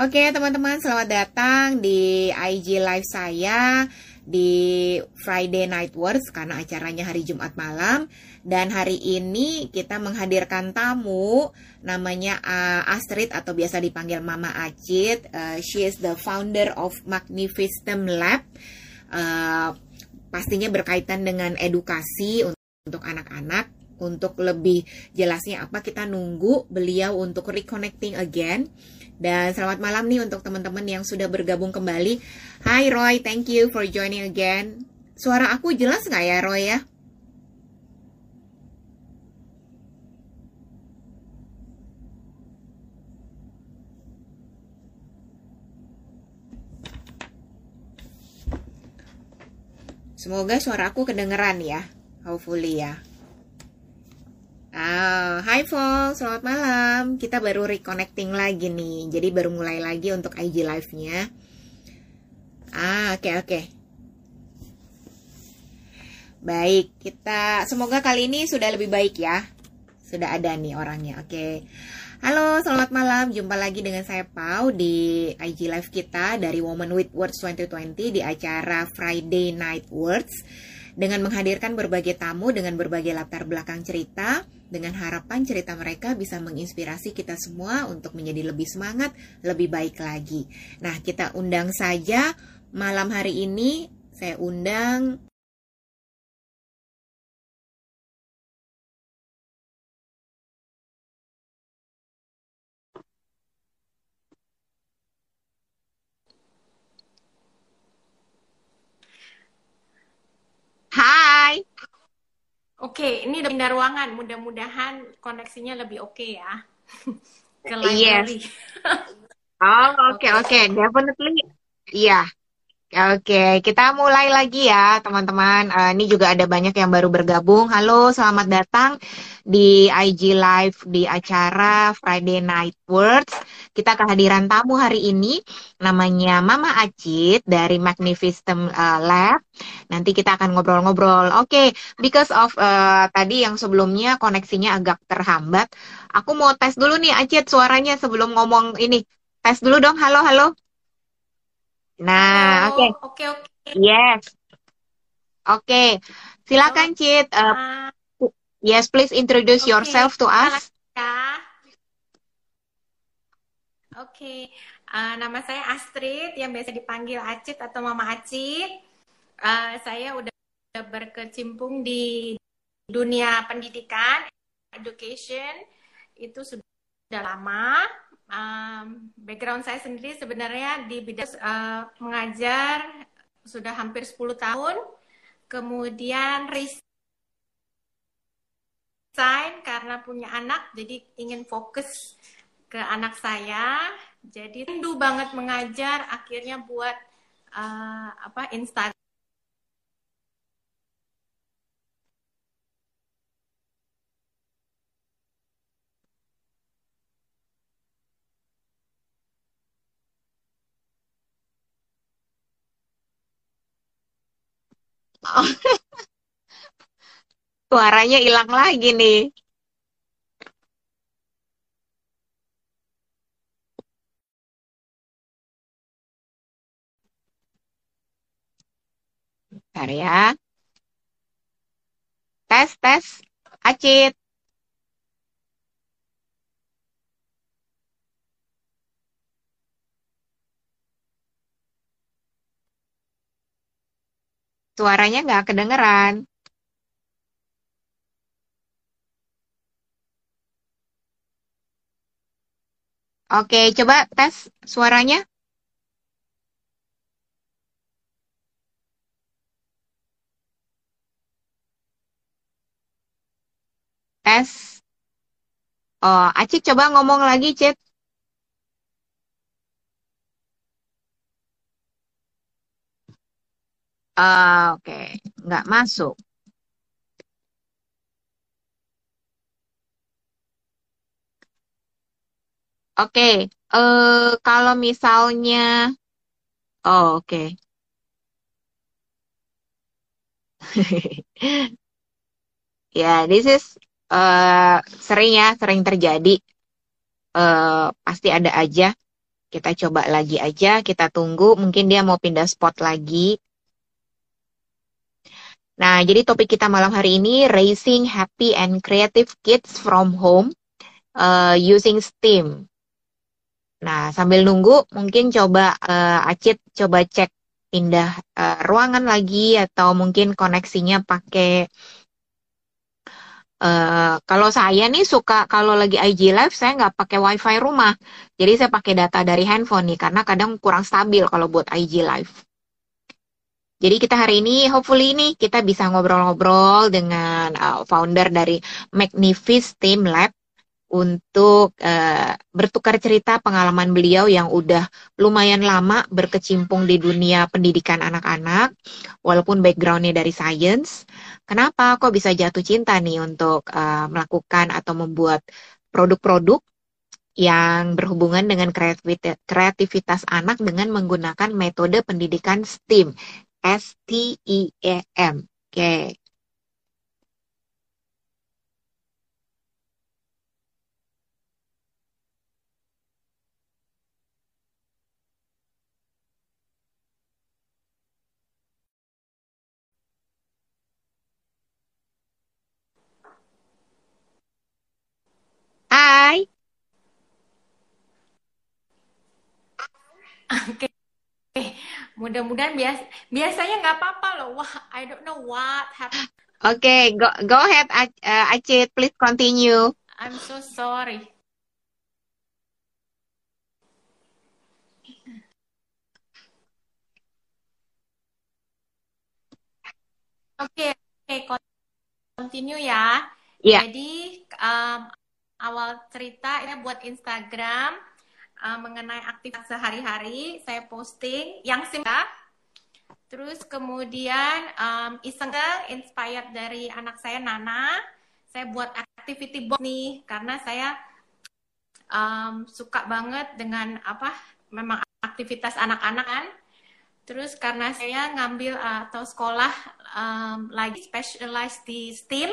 Oke teman-teman selamat datang di IG live saya di Friday Night Words karena acaranya hari Jumat malam dan hari ini kita menghadirkan tamu namanya uh, Astrid atau biasa dipanggil Mama Acit. Uh, she is the founder of Magnificent Lab. Uh, pastinya berkaitan dengan edukasi untuk anak-anak untuk lebih jelasnya apa kita nunggu beliau untuk reconnecting again dan selamat malam nih untuk teman-teman yang sudah bergabung kembali. Hai Roy, thank you for joining again. Suara aku jelas nggak ya Roy ya? Semoga suara aku kedengeran ya. Hopefully ya. Ah, hai Vol, selamat malam. Kita baru reconnecting lagi nih. Jadi baru mulai lagi untuk IG live-nya. Ah, oke okay, oke. Okay. Baik, kita semoga kali ini sudah lebih baik ya. Sudah ada nih orangnya. Oke. Okay. Halo, selamat malam. Jumpa lagi dengan saya Pau di IG live kita dari Woman with Words 2020 di acara Friday Night Words dengan menghadirkan berbagai tamu dengan berbagai latar belakang cerita dengan harapan cerita mereka bisa menginspirasi kita semua untuk menjadi lebih semangat, lebih baik lagi. Nah, kita undang saja malam hari ini saya undang Hai. Oke, ini udah pindah ruangan. Mudah-mudahan koneksinya lebih oke okay ya. Ke library. Yes. Oh, oke okay, oke, okay. definitely. Iya. Yeah. Oke, kita mulai lagi ya, teman-teman. Uh, ini juga ada banyak yang baru bergabung. Halo, selamat datang di IG Live di acara Friday Night Words. Kita kehadiran tamu hari ini namanya Mama Acit dari Magnificent uh, Lab. Nanti kita akan ngobrol-ngobrol. Oke, okay, because of uh, tadi yang sebelumnya koneksinya agak terhambat, aku mau tes dulu nih Acit suaranya sebelum ngomong ini. Tes dulu dong. Halo, halo. Nah, oke. Oke, oke. Yes. Oke. Okay. Silakan, Cit. Uh, yes, please introduce okay. yourself to us. Oke. Okay. Uh, nama saya Astrid yang biasa dipanggil Acit atau Mama Acit. Uh, saya udah, udah berkecimpung di dunia pendidikan, education itu sudah lama um, background saya sendiri sebenarnya di bidang uh, mengajar sudah hampir 10 tahun. Kemudian resign karena punya anak, jadi ingin fokus ke anak saya. Jadi rindu banget mengajar, akhirnya buat uh, apa Instagram Suaranya hilang lagi nih. Bentar ya. Tes, tes. Acit. Suaranya nggak kedengeran. Oke, coba tes suaranya. Tes. Oh, Acik coba ngomong lagi, Cit. Uh, Oke, okay. nggak masuk. Oke, okay. uh, kalau misalnya, oh oke. Okay. ya, yeah, this is uh, sering ya, sering terjadi. Uh, pasti ada aja Kita coba lagi aja, kita tunggu. Mungkin dia mau pindah spot lagi. Nah, jadi topik kita malam hari ini Raising Happy and Creative Kids from Home uh, Using STEAM. Nah, sambil nunggu, mungkin coba uh, Acit coba cek pindah uh, ruangan lagi atau mungkin koneksinya pakai Uh, kalau saya nih suka kalau lagi IG live saya nggak pakai wifi rumah, jadi saya pakai data dari handphone nih karena kadang kurang stabil kalau buat IG live. Jadi kita hari ini, hopefully ini kita bisa ngobrol-ngobrol dengan uh, founder dari Magnifice Team Lab untuk uh, bertukar cerita pengalaman beliau yang udah lumayan lama berkecimpung di dunia pendidikan anak-anak, walaupun backgroundnya dari science. Kenapa kok bisa jatuh cinta nih untuk uh, melakukan atau membuat produk-produk yang berhubungan dengan kreativitas anak dengan menggunakan metode pendidikan STEAM, S T I E M. Oke. Okay. Hai. Oke. Mudah-mudahan bias biasanya nggak apa-apa loh. Wah, I don't know what happened. Oke, okay, go go ahead uh, Acit, please continue. I'm so sorry. Oke, okay, oke, okay, continue ya. Yeah. Jadi um, awal cerita ini buat Instagram uh, mengenai aktivitas sehari-hari saya posting yang simpel terus kemudian um, iseng inspired dari anak saya Nana. Saya buat activity box nih karena saya um, suka banget dengan apa memang aktivitas anak-anak kan. Terus karena saya ngambil uh, atau sekolah um, lagi specialized di STEAM.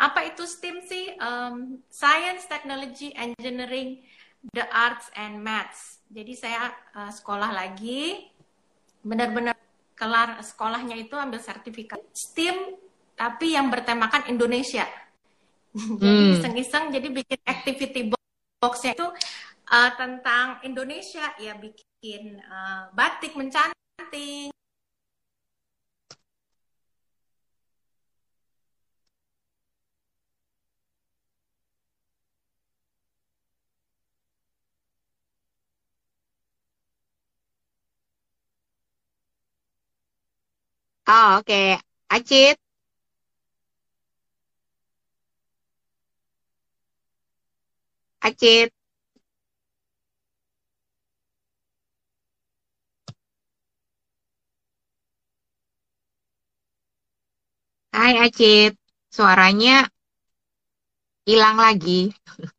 Apa itu STEAM sih? Um, Science, Technology, Engineering, the Arts and Maths. Jadi saya uh, sekolah lagi, benar-benar kelar sekolahnya itu ambil sertifikat STEAM, tapi yang bertemakan Indonesia. jadi hmm. iseng-iseng, jadi bikin activity box-nya itu uh, tentang Indonesia, ya bikin uh, batik mencanting, Oh, oke. Acit. Acit. Hai Acit. Suaranya hilang lagi.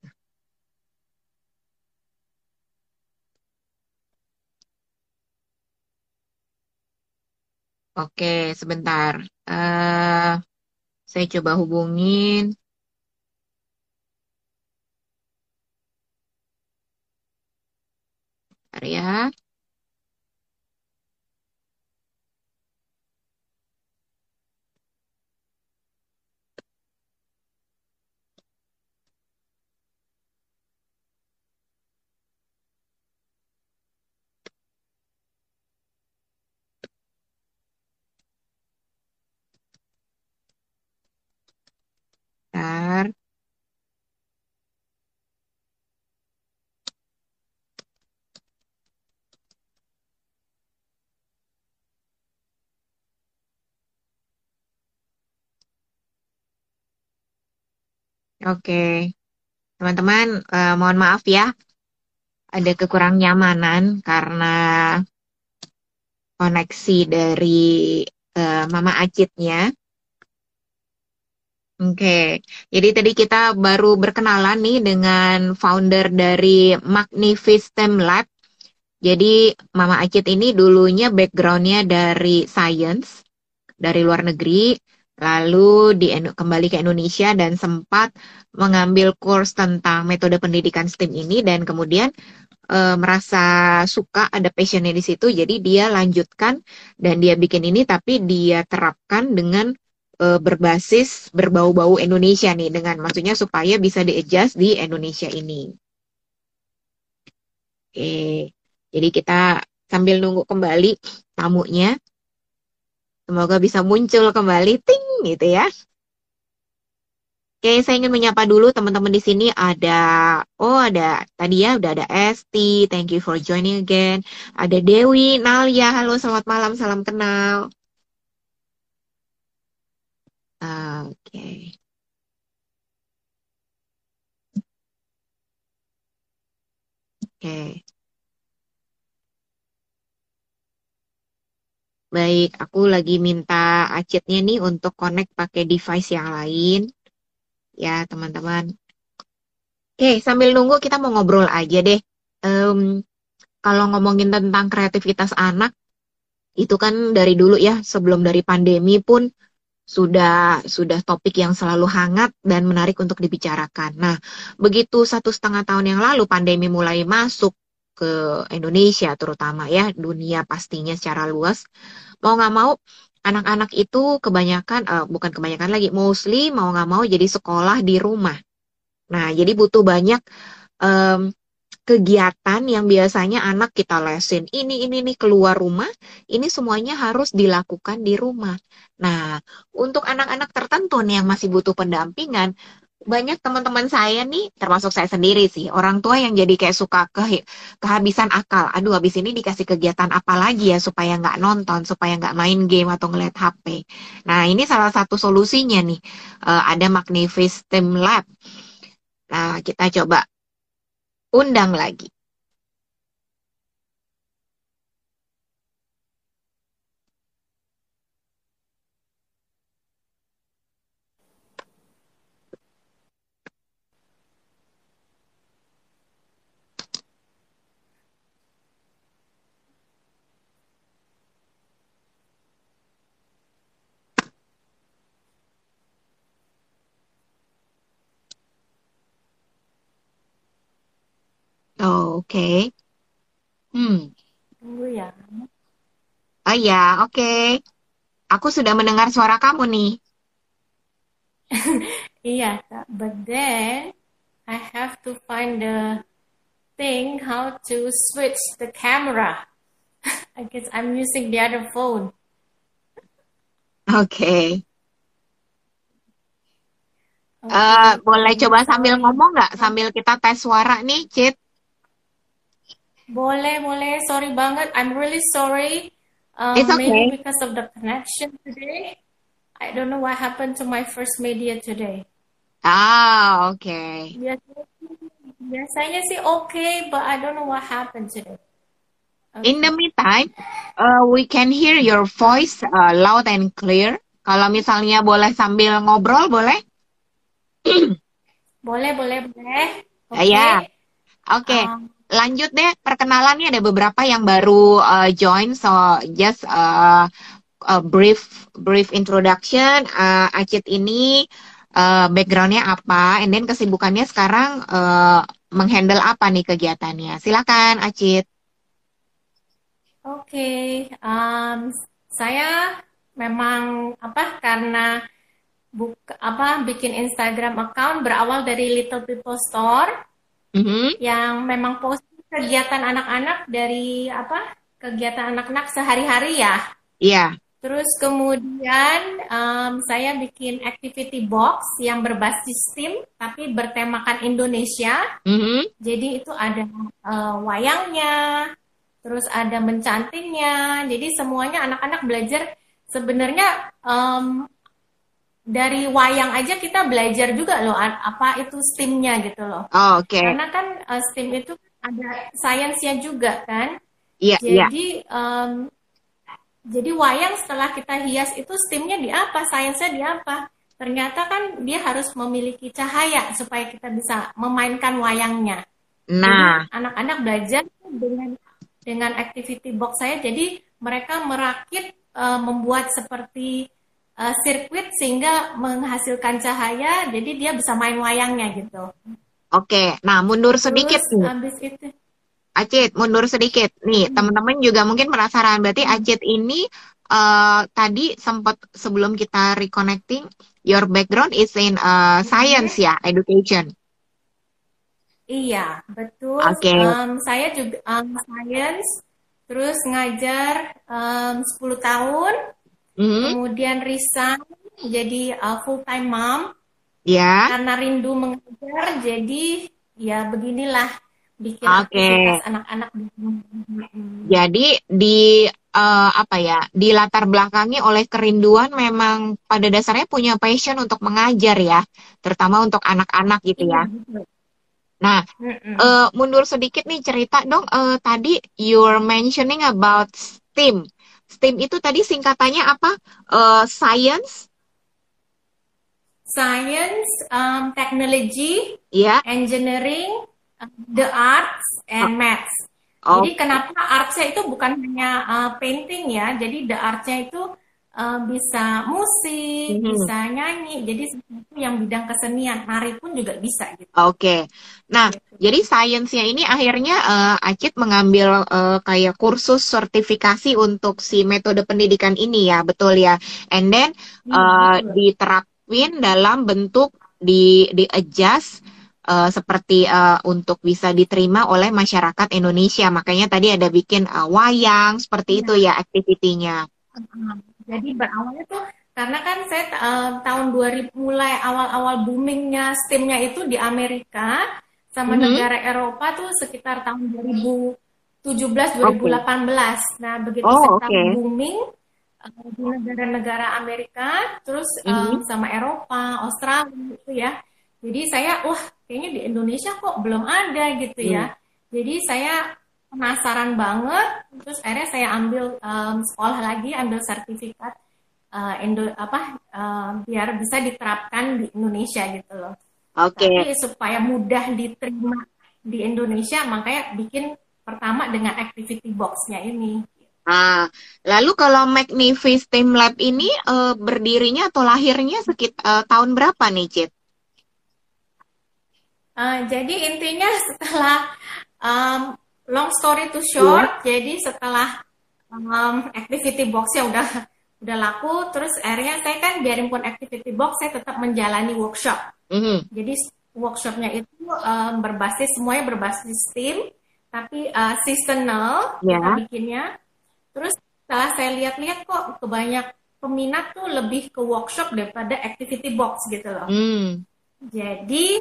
Oke, sebentar. Uh, saya coba hubungin. Bentar ya. Bentar. Oke, teman-teman, eh, mohon maaf ya, ada kekurang nyamanan karena koneksi dari eh, Mama Acitnya. Oke, jadi tadi kita baru berkenalan nih dengan founder dari Magnificent Lab. Jadi Mama Acit ini dulunya backgroundnya dari science, dari luar negeri. lalu di kembali ke Indonesia dan sempat mengambil course tentang metode pendidikan STEM ini dan kemudian e, merasa suka ada passionnya di situ jadi dia lanjutkan dan dia bikin ini tapi dia terapkan dengan e, berbasis berbau-bau Indonesia nih dengan maksudnya supaya bisa di-adjust di Indonesia ini. Oke. Jadi kita sambil nunggu kembali tamunya semoga bisa muncul kembali ting gitu ya. Oke, saya ingin menyapa dulu teman-teman di sini ada oh ada tadi ya udah ada Esti, thank you for joining again. Ada Dewi, Nalia, halo selamat malam, salam kenal. Oke. Oke. Baik, aku lagi minta acitnya nih untuk connect pakai device yang lain ya teman-teman. Oke, sambil nunggu kita mau ngobrol aja deh. Um, kalau ngomongin tentang kreativitas anak, itu kan dari dulu ya, sebelum dari pandemi pun sudah sudah topik yang selalu hangat dan menarik untuk dibicarakan. Nah, begitu satu setengah tahun yang lalu pandemi mulai masuk ke Indonesia terutama ya, dunia pastinya secara luas, mau nggak mau anak-anak itu kebanyakan uh, bukan kebanyakan lagi mostly mau nggak mau jadi sekolah di rumah. Nah jadi butuh banyak um, kegiatan yang biasanya anak kita lesin ini ini nih keluar rumah ini semuanya harus dilakukan di rumah. Nah untuk anak-anak tertentu nih yang masih butuh pendampingan banyak teman-teman saya nih, termasuk saya sendiri sih, orang tua yang jadi kayak suka ke kehabisan akal. Aduh, habis ini dikasih kegiatan apa lagi ya supaya nggak nonton, supaya nggak main game atau ngeliat HP. Nah, ini salah satu solusinya nih. Uh, ada Magnifice Team Lab. Nah, kita coba undang lagi. Oh, oke. Okay. Hmm. Tunggu ya. Oh ya, oke. Okay. Aku sudah mendengar suara kamu nih. iya, but then I have to find the thing how to switch the camera. I guess I'm using the other phone. Oke. Okay. Okay. Uh, boleh coba sambil ngomong nggak? Sambil kita tes suara nih, Cit. Boleh, boleh. Sorry banget. I'm really sorry. Um, It's okay. Maybe because of the connection today. I don't know what happened to my first media today. Ah, okay. Biasanya, biasanya sih okay, but I don't know what happened today. Okay. In the meantime, uh, we can hear your voice uh, loud and clear. Kalau misalnya boleh sambil ngobrol, boleh? boleh, boleh, boleh. Okay. Ya. Oke. Okay. Um, lanjut deh perkenalannya ada beberapa yang baru uh, join so just uh, a brief brief introduction. Uh, Acit ini uh, backgroundnya apa? And then kesibukannya sekarang uh, menghandle apa nih kegiatannya? Silakan Acit. Oke okay. um, saya memang apa karena buka apa bikin Instagram account berawal dari Little People Store mm-hmm. yang memang post kegiatan anak-anak dari apa kegiatan anak-anak sehari-hari ya. Iya. Yeah. Terus kemudian um, saya bikin activity box yang berbasis tim tapi bertemakan Indonesia. Mm-hmm. Jadi itu ada uh, wayangnya, terus ada mencantingnya. Jadi semuanya anak-anak belajar sebenarnya um, dari wayang aja kita belajar juga loh apa itu STEM-nya gitu loh. Oh, Oke. Okay. Karena kan uh, STEM itu ada sainsnya juga kan. Iya. Yeah, jadi yeah. Um, jadi wayang setelah kita hias itu STEM-nya di apa, sainsnya di apa? Ternyata kan dia harus memiliki cahaya supaya kita bisa memainkan wayangnya. Nah, anak-anak belajar dengan dengan activity box saya, jadi mereka merakit uh, membuat seperti uh, sirkuit sehingga menghasilkan cahaya jadi dia bisa main wayangnya gitu. Oke, nah mundur sedikit Terus, nih. Habis itu. Acit, mundur sedikit. Nih, hmm. teman-teman juga mungkin penasaran. Berarti hmm. Acit ini uh, tadi sempat sebelum kita reconnecting, your background is in uh, science hmm. ya, education. Iya, betul. Oke. Okay. Um, saya juga um, science, terus ngajar um, 10 tahun, mm. kemudian resign jadi uh, full time mom. Ya. Yeah. Karena rindu mengajar, jadi ya beginilah bikin okay. anak-anak. Jadi di uh, apa ya, di latar belakangi oleh kerinduan memang pada dasarnya punya passion untuk mengajar ya, terutama untuk anak-anak gitu ya. Iya, nah, uh, mundur sedikit nih cerita dong. Uh, tadi you're mentioning about STEAM. STEAM itu tadi singkatannya apa? Uh, science, science, um, technology, yeah. engineering, the arts and oh. maths. Oh. Jadi kenapa artsnya itu bukan hanya uh, painting ya, jadi the artsnya itu uh, bisa musik, mm -hmm. bisa nyanyi, jadi sesuatu yang bidang kesenian, nari pun juga bisa gitu. Oke, okay. nah gitu. jadi sainsnya ini akhirnya uh, Acit mengambil uh, kayak kursus sertifikasi untuk si metode pendidikan ini ya, betul ya, and then uh, diterapin dalam bentuk di di adjust uh, seperti uh, untuk bisa diterima oleh masyarakat Indonesia. Makanya tadi ada bikin uh, wayang seperti ya. itu ya aktivitinya. Jadi berawalnya tuh karena kan saya uh, tahun 2000 mulai awal-awal boomingnya STEM-nya itu di Amerika sama mm -hmm. negara Eropa tuh sekitar tahun 2017 2018. Okay. Nah, begitu oh, okay. booming di negara-negara Amerika, terus mm -hmm. um, sama Eropa, Australia itu ya. Jadi saya, wah kayaknya di Indonesia kok belum ada gitu ya. Hmm. Jadi saya penasaran banget, terus akhirnya saya ambil um, sekolah lagi, ambil sertifikat uh, Indo apa uh, biar bisa diterapkan di Indonesia gitu loh. Oke. Okay. Tapi supaya mudah diterima di Indonesia, makanya bikin pertama dengan activity box-nya ini. Ah, lalu kalau Magnific Team Lab ini uh, berdirinya atau lahirnya sekitar uh, tahun berapa nih, Cit? Uh, jadi intinya setelah um, long story to short, yeah. jadi setelah um, activity boxnya udah udah laku, terus akhirnya saya kan biarin pun activity box, saya tetap menjalani workshop. Mm -hmm. Jadi workshopnya itu um, berbasis semuanya berbasis tim, tapi uh, seasonal yeah. kita bikinnya. Terus setelah saya lihat-lihat kok kebanyak peminat tuh lebih ke workshop daripada activity box gitu loh. Mm. Jadi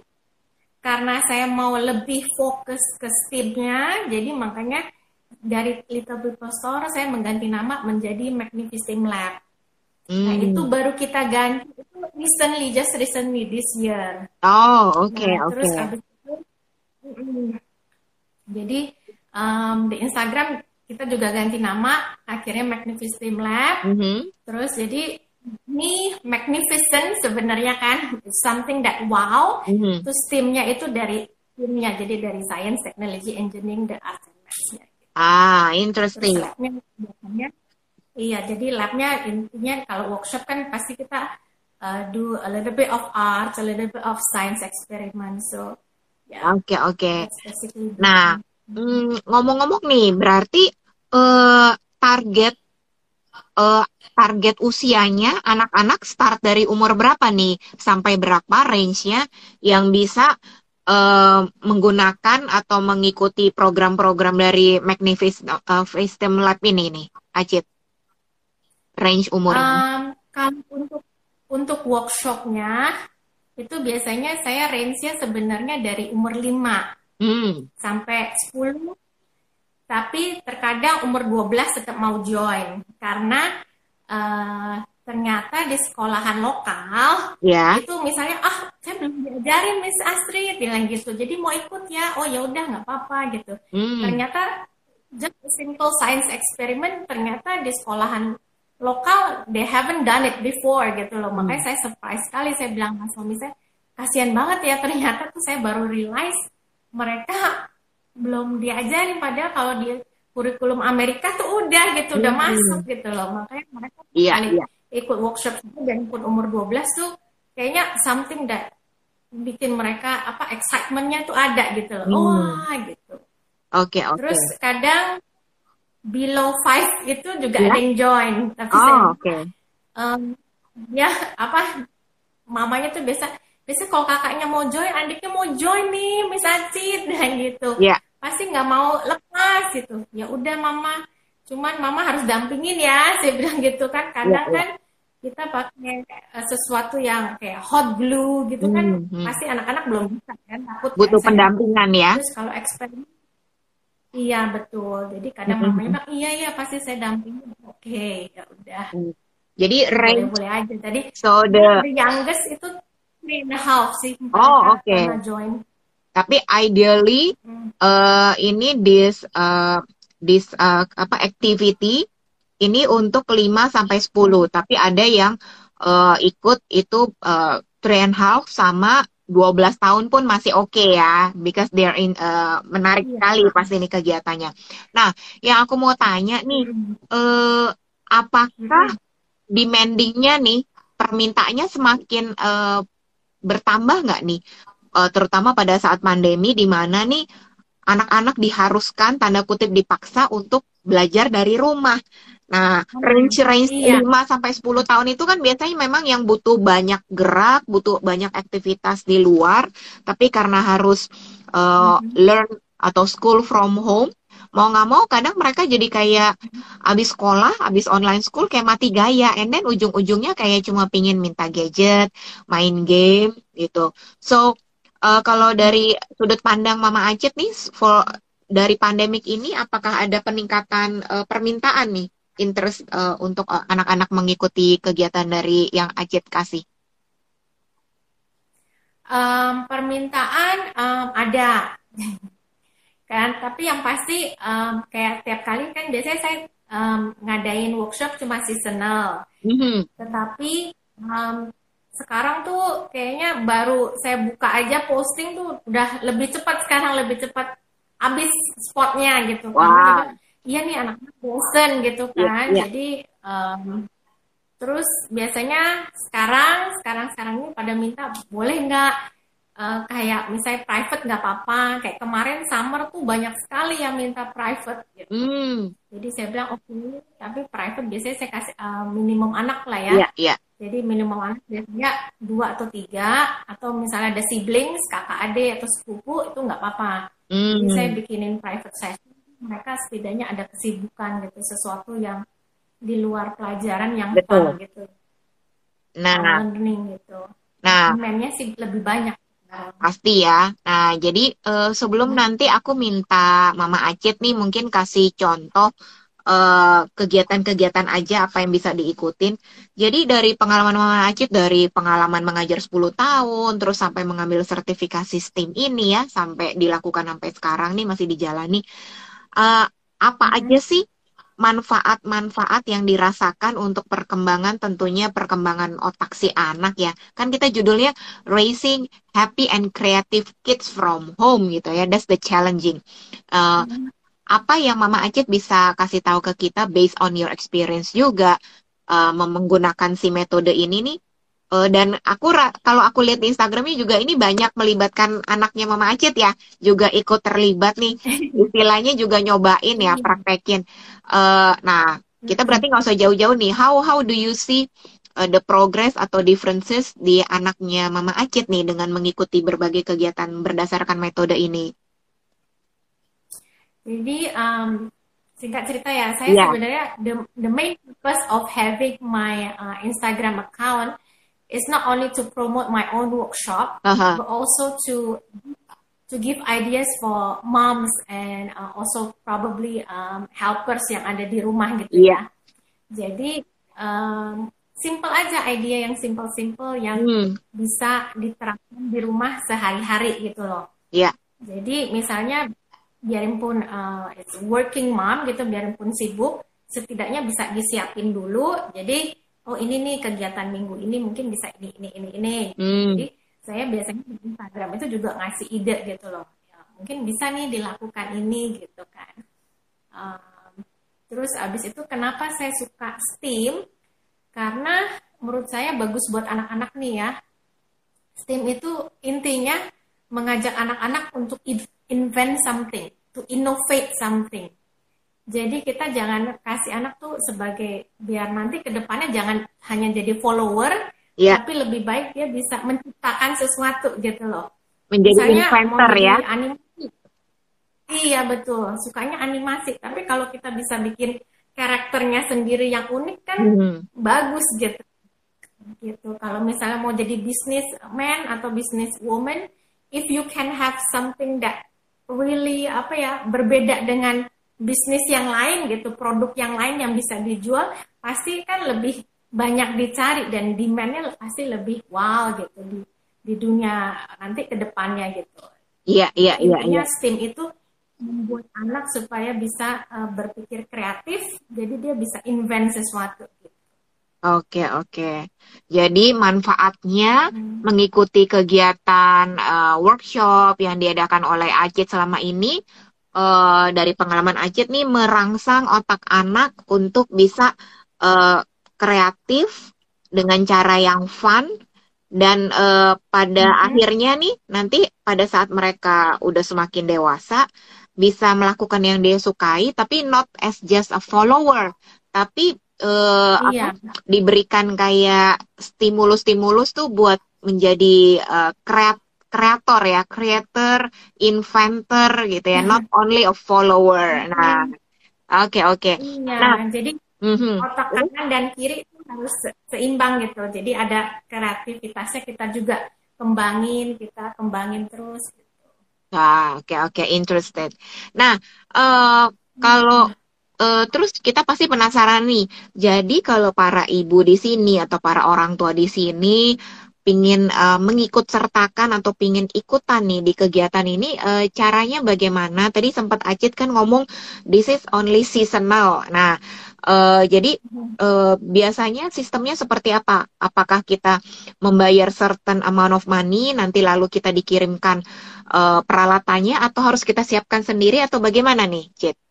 karena saya mau lebih fokus ke STEAM-nya, jadi makanya dari Little People Store saya mengganti nama menjadi Magnificent Lab. Nah, hmm. Nah itu baru kita ganti itu recently, just recently this year. Oh oke okay, nah, Terus abis itu, jadi um, di Instagram kita juga ganti nama, akhirnya Magnificent Lab. Mm -hmm. Terus jadi ini magnificent sebenarnya kan. Something that wow. Mm-hmm. terus timnya itu dari timnya. Jadi dari science technology engineering the arts and maths ah interesting. Terus labnya biasanya iya jadi labnya intinya kalau workshop kan pasti kita uh, do a little bit of art a little bit of science experiment. So yeah, oke okay, oke okay. nah mm, ngomong-ngomong nih berarti uh, target uh, target usianya anak-anak start dari umur berapa nih sampai berapa range-nya yang bisa uh, menggunakan atau mengikuti program-program dari Magnificent uh, System Lab ini nih, Acit? Range umurnya? Um, kalau untuk untuk workshopnya itu biasanya saya range-nya sebenarnya dari umur 5 hmm. sampai 10 tapi terkadang umur 12 tetap mau join karena uh, ternyata di sekolahan lokal yeah. itu misalnya ah saya belum diajarin Miss Astrid bilang gitu jadi mau ikut ya oh ya udah nggak apa-apa gitu mm. ternyata just a simple science experiment ternyata di sekolahan lokal they haven't done it before gitu loh mm. makanya saya surprise sekali saya bilang sama suami saya kasihan banget ya ternyata tuh saya baru realize mereka belum diajarin padahal kalau di kurikulum Amerika tuh udah gitu udah hmm. masuk gitu loh makanya mereka iya, iya. ikut workshop dan pun umur 12 tuh kayaknya something that bikin mereka apa excitementnya tuh ada gitu loh. Hmm. Wah gitu. Oke okay, oke. Okay. Terus kadang below five itu juga yeah. ada yang join. Tapi oh, saya, okay. um, ya apa mamanya tuh biasa biasa kalau kakaknya mau join, adiknya mau join nih, Miss Acit dan gitu. Yeah. Pasti nggak mau lepas gitu. Ya udah mama, cuman mama harus dampingin ya, saya bilang gitu kan. Kadang yeah, yeah. kan kita pakai uh, sesuatu yang kayak hot glue gitu kan hmm, hmm. pasti anak-anak belum bisa kan takut butuh kan, pendampingan ya terus kalau eksperimen iya betul jadi kadang hmm. mamanya bilang iya iya pasti saya dampingin oke okay, ya udah hmm. jadi range boleh, boleh aja tadi so the, the youngest itu three and a half sih oh oke okay. join tapi ideally hmm. uh, ini this uh, this uh, apa activity ini untuk 5 sampai 10, tapi ada yang uh, ikut itu uh, three and half sama 12 tahun pun masih oke okay ya, because they're in uh, menarik yeah. sekali pasti ini kegiatannya. Nah, yang aku mau tanya nih, uh, apakah demandingnya nih permintaannya semakin uh, bertambah nggak nih, uh, terutama pada saat pandemi di mana nih anak-anak diharuskan tanda kutip dipaksa untuk belajar dari rumah. Nah, range range iya. 5 sampai 10 tahun itu kan biasanya memang yang butuh banyak gerak, butuh banyak aktivitas di luar, tapi karena harus uh, mm-hmm. learn atau school from home, mau nggak mau kadang mereka jadi kayak abis sekolah, abis online school kayak mati gaya, and then ujung-ujungnya kayak cuma pingin minta gadget, main game gitu. So uh, kalau dari sudut pandang Mama Acit nih, for dari pandemik ini apakah ada peningkatan uh, permintaan nih interest uh, untuk anak-anak mengikuti kegiatan dari yang Acit kasih? Um, permintaan um, ada kan tapi yang pasti um, kayak tiap kali kan biasanya saya um, ngadain workshop cuma seasonal mm-hmm. tetapi um, sekarang tuh kayaknya baru saya buka aja posting tuh udah lebih cepat sekarang lebih cepat habis spotnya gitu. Wow iya nih anak-anak bosen gitu iya, kan. yeah, yeah. jadi um, terus biasanya sekarang sekarang sekarang ini pada minta boleh nggak? Uh, kayak misalnya private nggak apa-apa. Kayak kemarin summer tuh banyak sekali yang minta private gitu. Mm. jadi saya bilang oke okay, tapi private biasanya saya kasih uh, minimum anak lah ya. Yeah, yeah. Jadi minimum anak biasanya dua atau tiga atau misalnya ada siblings kakak adik atau sepupu itu nggak apa-apa. Mm. jadi saya bikinin private session mereka setidaknya ada kesibukan gitu sesuatu yang di luar pelajaran yang Betul. fun gitu. Nah. Learning gitu. Nah. Demandnya sih lebih banyak. Pasti ya. Nah jadi uh, sebelum hmm. nanti aku minta Mama Acit nih mungkin kasih contoh kegiatan-kegiatan uh, aja apa yang bisa diikutin. Jadi dari pengalaman Mama Acit dari pengalaman mengajar 10 tahun terus sampai mengambil sertifikasi STEAM ini ya sampai dilakukan sampai sekarang nih masih dijalani uh, apa hmm. aja sih manfaat-manfaat yang dirasakan untuk perkembangan tentunya perkembangan otak si anak ya. Kan kita judulnya Raising Happy and Creative Kids from Home gitu ya. That's the challenging. Uh, hmm. Apa yang Mama Acit bisa kasih tahu ke kita based on your experience juga uh, menggunakan si metode ini nih Uh, dan aku kalau aku lihat di Instagramnya juga ini banyak melibatkan anaknya Mama Acit ya, juga ikut terlibat nih, istilahnya juga nyobain ya, praktekin. Uh, nah, kita berarti nggak usah jauh-jauh nih. How how do you see uh, the progress atau differences di anaknya Mama Acit nih dengan mengikuti berbagai kegiatan berdasarkan metode ini? Jadi um, singkat cerita ya, saya yeah. sebenarnya the the main purpose of having my uh, Instagram account it's not only to promote my own workshop, uh-huh. but also to to give ideas for moms and uh, also probably um, helpers yang ada di rumah gitu yeah. ya. Jadi um, simple aja idea yang simple-simple yang hmm. bisa diterapkan di rumah sehari-hari gitu loh. Iya. Yeah. Jadi misalnya biarin pun uh, it's working mom gitu, biarin pun sibuk, setidaknya bisa disiapin dulu. Jadi oh ini nih kegiatan minggu ini mungkin bisa ini ini ini ini hmm. jadi saya biasanya di Instagram itu juga ngasih ide gitu loh ya, mungkin bisa nih dilakukan ini gitu kan um, terus abis itu kenapa saya suka STEAM karena menurut saya bagus buat anak-anak nih ya. STEAM itu intinya mengajak anak-anak untuk invent something, to innovate something. Jadi kita jangan kasih anak tuh sebagai biar nanti ke depannya jangan hanya jadi follower, yeah. tapi lebih baik dia bisa menciptakan sesuatu gitu loh. Menjadi Misalnya, inventor ya. Animasi. Iya betul, sukanya animasi. Tapi kalau kita bisa bikin karakternya sendiri yang unik kan hmm. bagus gitu gitu kalau misalnya mau jadi businessman atau business woman if you can have something that really apa ya berbeda dengan bisnis yang lain gitu produk yang lain yang bisa dijual pasti kan lebih banyak dicari dan demandnya pasti lebih wow gitu di di dunia nanti ke depannya gitu iya iya iya iya STEAM itu membuat anak supaya bisa uh, berpikir kreatif, jadi dia bisa invent sesuatu. Oke oke. Jadi manfaatnya hmm. mengikuti kegiatan uh, workshop yang diadakan oleh Acit selama ini uh, dari pengalaman Acit nih merangsang otak anak untuk bisa uh, kreatif dengan cara yang fun dan uh, pada hmm. akhirnya nih nanti pada saat mereka udah semakin dewasa bisa melakukan yang dia sukai tapi not as just a follower tapi uh, iya. apa, diberikan kayak stimulus-stimulus tuh buat menjadi uh, kreat kreator ya creator inventor gitu ya not only a follower nah oke okay, oke okay. iya, nah jadi mm-hmm. otak kanan dan kiri itu harus seimbang gitu jadi ada kreativitasnya kita juga kembangin kita kembangin terus Ah, oke okay, oke okay, interested. Nah, uh, kalau uh, terus kita pasti penasaran nih. Jadi kalau para ibu di sini atau para orang tua di sini pingin uh, mengikut sertakan atau pingin ikutan nih di kegiatan ini uh, caranya bagaimana? Tadi sempat Acit kan ngomong this is only seasonal. Nah, Uh, jadi uh, biasanya sistemnya seperti apa? Apakah kita membayar certain amount of money nanti lalu kita dikirimkan uh, peralatannya atau harus kita siapkan sendiri atau bagaimana nih, Cid?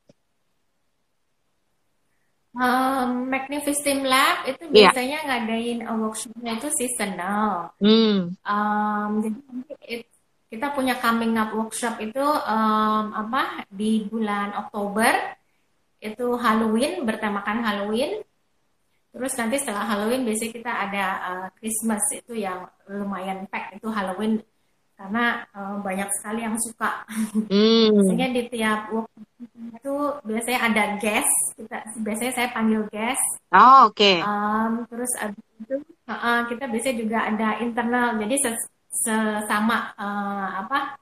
Um, Magnificent Lab itu yeah. biasanya ngadain workshopnya itu seasonal. Hmm. Um, jadi kita punya coming up workshop itu um, apa di bulan Oktober itu Halloween bertemakan Halloween terus nanti setelah Halloween biasanya kita ada uh, Christmas itu yang lumayan pack itu Halloween karena uh, banyak sekali yang suka. Mm. biasanya di tiap itu biasanya ada guest. Kita biasanya saya panggil guest. Oh oke. Okay. um, terus itu uh, kita biasanya juga ada internal. Jadi sesama uh, apa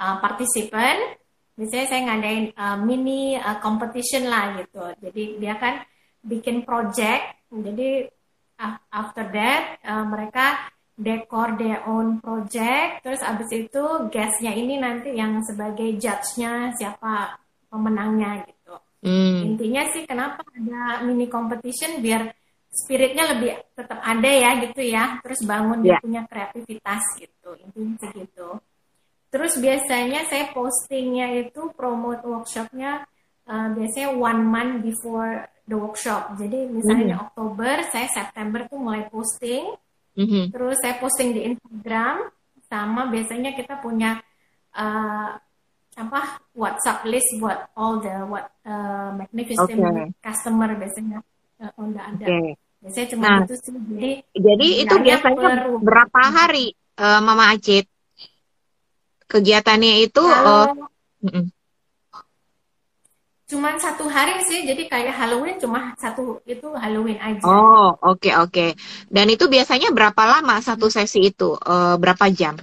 uh, partisipan misalnya saya ngadain uh, mini uh, competition lah gitu. Jadi dia kan bikin project. Jadi after that uh, mereka dekor their own project terus abis itu guestnya ini nanti yang sebagai judge-nya siapa pemenangnya gitu hmm. intinya sih kenapa ada mini competition biar spiritnya lebih tetap ada ya gitu ya terus bangun yeah. dia ya. punya kreativitas gitu intinya segitu Terus biasanya saya postingnya itu promote workshopnya uh, biasanya one month before the workshop. Jadi misalnya mm-hmm. Oktober, saya September tuh mulai posting. Mm-hmm. Terus saya posting di Instagram, sama biasanya kita punya uh, apa WhatsApp list buat all the what uh, magnificent okay. customer biasanya uh, udah ada. Okay. Biasanya cuma nah, itu sih. Jadi jadi itu biasanya per... berapa hari uh, Mama Acit? kegiatannya itu uh, uh, cuman satu hari sih jadi kayak Halloween cuma satu itu Halloween aja oh oke okay, oke okay. dan itu biasanya berapa lama satu sesi itu uh, berapa jam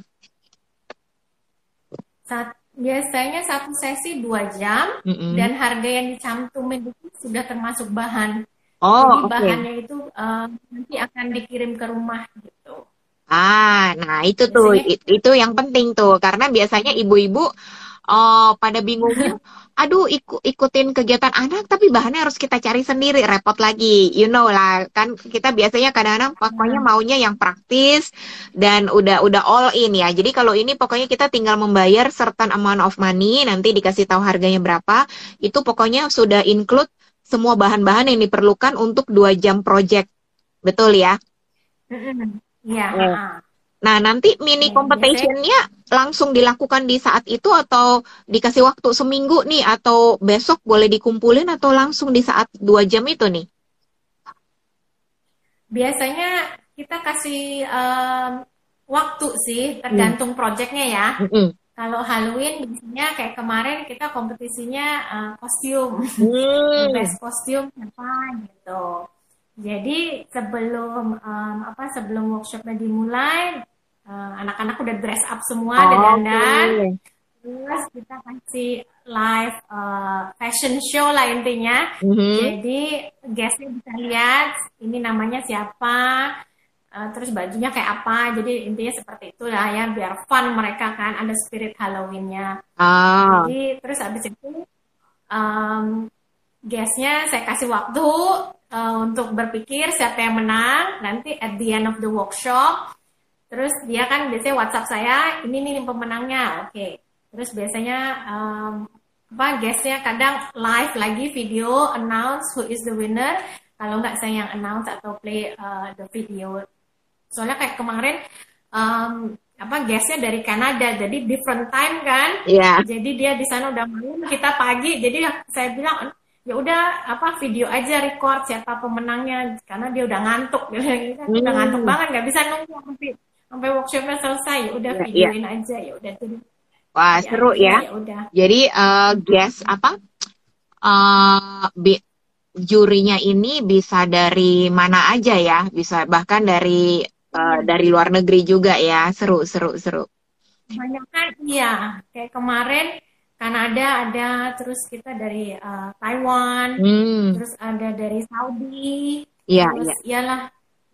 Sat, biasanya satu sesi dua jam mm -hmm. dan harga yang dicantumin itu sudah termasuk bahan oh, jadi okay. bahannya itu uh, nanti akan dikirim ke rumah gitu Ah, nah itu tuh biasanya, itu yang penting tuh karena biasanya ibu-ibu oh, pada bingungnya, aduh ikut ikutin kegiatan anak tapi bahannya harus kita cari sendiri, repot lagi, you know lah kan kita biasanya kadang-kadang pokoknya maunya yang praktis dan udah udah all in ya. Jadi kalau ini pokoknya kita tinggal membayar certain amount of money, nanti dikasih tahu harganya berapa, itu pokoknya sudah include semua bahan-bahan yang diperlukan untuk dua jam project betul ya? Iya. Oh. Nah, nanti mini ya, competitionnya langsung dilakukan di saat itu atau dikasih waktu seminggu nih atau besok boleh dikumpulin atau langsung di saat dua jam itu nih? Biasanya kita kasih um, waktu sih, tergantung hmm. projectnya ya. Hmm. Kalau Halloween biasanya kayak kemarin kita kompetisinya uh, kostum, hmm. best kostum apa gitu. Jadi sebelum um, apa sebelum workshopnya dimulai, uh, anak-anak udah dress up semua oh, dan dandan. Okay. Terus kita kasih live uh, fashion show lah intinya. Mm-hmm. Jadi guestnya bisa lihat ini namanya siapa, uh, terus bajunya kayak apa. Jadi intinya seperti itu lah ya biar fun mereka kan ada spirit Halloweennya. Ah. Jadi terus abis itu um, guestnya saya kasih waktu uh, untuk berpikir siapa yang menang. Nanti at the end of the workshop, terus dia kan biasanya WhatsApp saya ini nih pemenangnya. Oke. Okay Terus biasanya um, apa guestnya kadang live lagi video announce who is the winner. Kalau nggak saya yang announce atau play uh, the video. Soalnya kayak kemarin um, apa guestnya dari Kanada, jadi different time kan. Yeah. Jadi dia di sana udah malam, kita pagi. Jadi saya bilang ya udah apa video aja record siapa pemenangnya karena dia udah ngantuk dia kan udah ngantuk hmm. banget nggak bisa nunggu sampai workshopnya selesai ya udah yeah, videoin yeah. aja ya udah jadi Wah, ya, seru ya. ya Jadi uh, guest apa? Uh, bi jurinya ini bisa dari mana aja ya? Bisa bahkan dari uh, dari luar negeri juga ya. Seru, seru, seru. Banyak kan iya. Kayak kemarin Kanada ada, terus kita dari uh, Taiwan, hmm. terus ada dari Saudi, Iya, terus iya. iyalah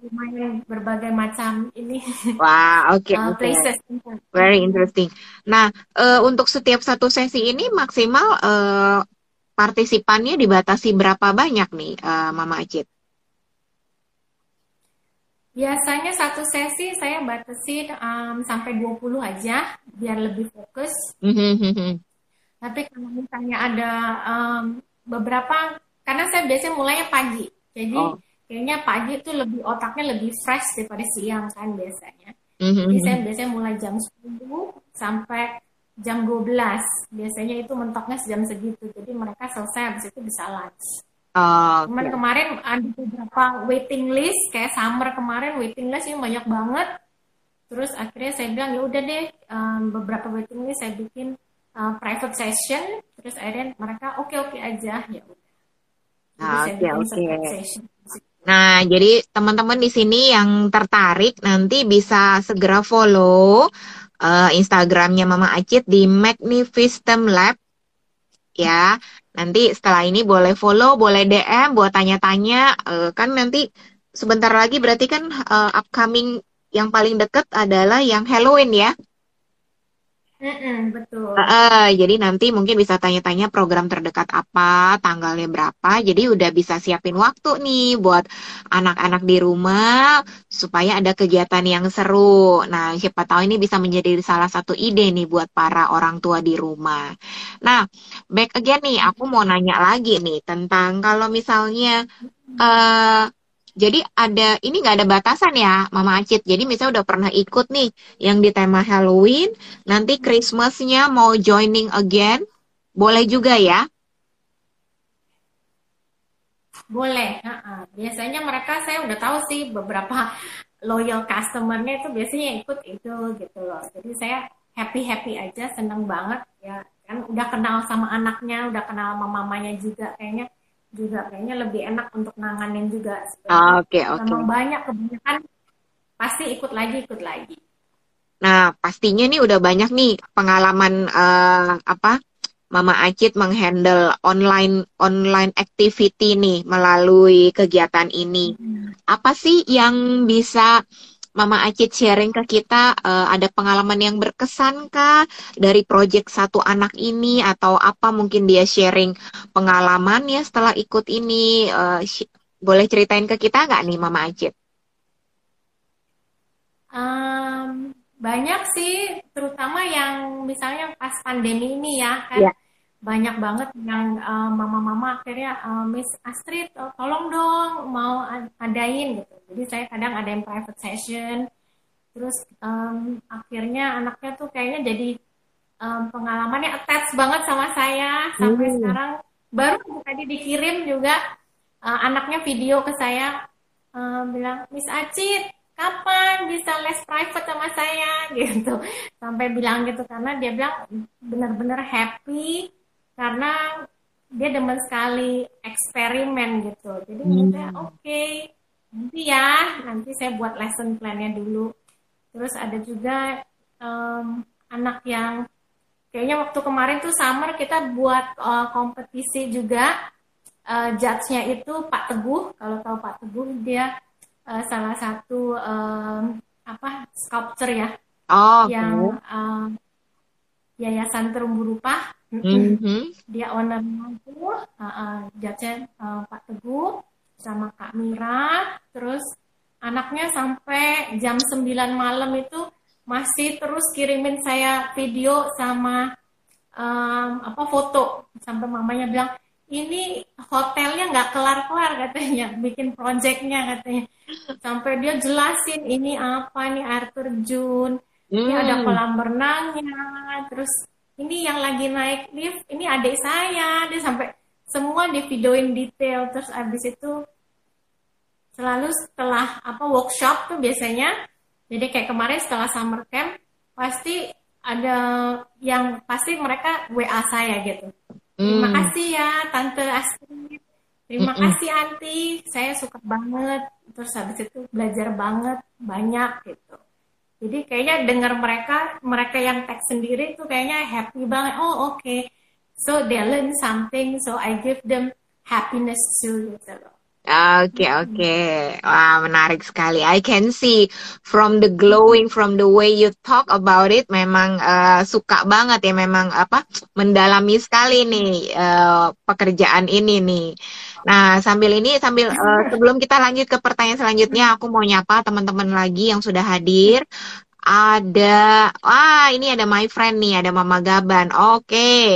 lumayan berbagai macam ini. Wah, oke. Okay, uh, okay. Places. Very interesting. Nah, uh, untuk setiap satu sesi ini maksimal uh, partisipannya dibatasi berapa banyak nih, uh, Mama Acit? Biasanya satu sesi saya batasin um, sampai 20 aja biar lebih fokus. Mm-hmm. Tapi kalau misalnya ada um, beberapa, karena saya biasanya mulainya pagi, jadi oh kayaknya pagi tuh lebih otaknya lebih fresh daripada siang kan biasanya. Mm-hmm. Jadi saya biasanya mulai jam 10 sampai jam 12. Biasanya itu mentoknya jam segitu. Jadi mereka selesai habis itu bisa lunch. Oh, okay. kemarin ada beberapa waiting list kayak summer kemarin waiting list ini banyak banget. Terus akhirnya saya bilang ya udah deh um, beberapa waiting list saya bikin uh, private session. Terus akhirnya mereka oke oke aja ya udah. Oke oke. Okay. Nah, jadi teman-teman di sini yang tertarik nanti bisa segera follow uh, Instagramnya Mama Acit di Magnificent Lab ya. Nanti setelah ini boleh follow, boleh DM, buat tanya-tanya. Uh, kan nanti sebentar lagi berarti kan uh, upcoming yang paling deket adalah yang Halloween ya. Mm-mm, betul. Uh, jadi nanti mungkin bisa tanya-tanya program terdekat apa, tanggalnya berapa. Jadi udah bisa siapin waktu nih buat anak-anak di rumah supaya ada kegiatan yang seru. Nah, siapa tahu ini bisa menjadi salah satu ide nih buat para orang tua di rumah. Nah, back again nih, aku mau nanya lagi nih tentang kalau misalnya uh, jadi ada ini nggak ada batasan ya, Mama Acit. Jadi misalnya udah pernah ikut nih yang di tema Halloween, nanti Christmasnya mau joining again, boleh juga ya? Boleh. Biasanya mereka saya udah tahu sih beberapa loyal customernya itu biasanya ikut itu gitu loh. Jadi saya happy happy aja, seneng banget ya kan udah kenal sama anaknya, udah kenal sama mamanya juga kayaknya juga kayaknya lebih enak untuk nanganin juga. Ah, oke oke. Memang banyak kebanyakan pasti ikut lagi ikut lagi. Nah pastinya nih udah banyak nih pengalaman uh, apa Mama Acit menghandle online online activity nih melalui kegiatan ini. Hmm. Apa sih yang bisa Mama Acit sharing ke kita uh, ada pengalaman yang berkesan kah dari proyek satu anak ini atau apa mungkin dia sharing pengalamannya setelah ikut ini uh, boleh ceritain ke kita nggak nih Mama Acit? Um, banyak sih, terutama yang misalnya pas pandemi ini ya kan. Yeah. Banyak banget yang uh, mama-mama akhirnya uh, Miss Astrid uh, tolong dong mau adain gitu. Jadi saya kadang ada yang private session. Terus um, akhirnya anaknya tuh kayaknya jadi um, pengalamannya attach banget sama saya. Sampai hmm. sekarang baru tadi dikirim juga uh, anaknya video ke saya uh, bilang Miss Acit kapan bisa les private sama saya? Gitu. Sampai bilang gitu karena dia bilang benar-benar happy karena dia demen sekali eksperimen gitu. Jadi hmm. oke okay, nanti ya nanti saya buat lesson plan-nya dulu. Terus ada juga um, anak yang kayaknya waktu kemarin tuh summer kita buat uh, kompetisi juga. Uh, judge-nya itu Pak Teguh. Kalau tahu Pak Teguh dia uh, salah satu um, apa sculpture ya. Oh, yang uh, Yayasan Terumbu Rupa Mm-hmm. Dia ownernya itu uh, uh, uh, Pak Teguh sama Kak Mira, terus anaknya sampai jam 9 malam itu masih terus kirimin saya video sama um, apa foto. Sampai mamanya bilang ini hotelnya nggak kelar-kelar katanya. Bikin proyeknya katanya. Sampai dia jelasin ini apa? Nih air terjun. Hmm. ini ada hmm. kolam renangnya. Terus ini yang lagi naik lift ini adik saya. Dia sampai semua di videoin detail. Terus abis itu selalu setelah apa workshop tuh biasanya. Jadi kayak kemarin setelah summer camp pasti ada yang pasti mereka WA saya gitu. Terima hmm. kasih ya tante Astrid terima mm -mm. kasih anti. Saya suka banget. Terus habis itu belajar banget banyak gitu jadi kayaknya dengar mereka, mereka yang tag sendiri tuh kayaknya happy banget. Oh oke, okay. so they learn something, so I give them happiness too gitu loh. Oke okay, oke, okay. wah menarik sekali. I can see from the glowing, from the way you talk about it, memang uh, suka banget ya, memang apa mendalami sekali nih uh, pekerjaan ini nih. Nah sambil ini, sambil uh, sebelum kita lanjut ke pertanyaan selanjutnya, aku mau nyapa teman-teman lagi yang sudah hadir. Ada, wah ini ada my friend nih, ada Mama Gaban. Oke. Okay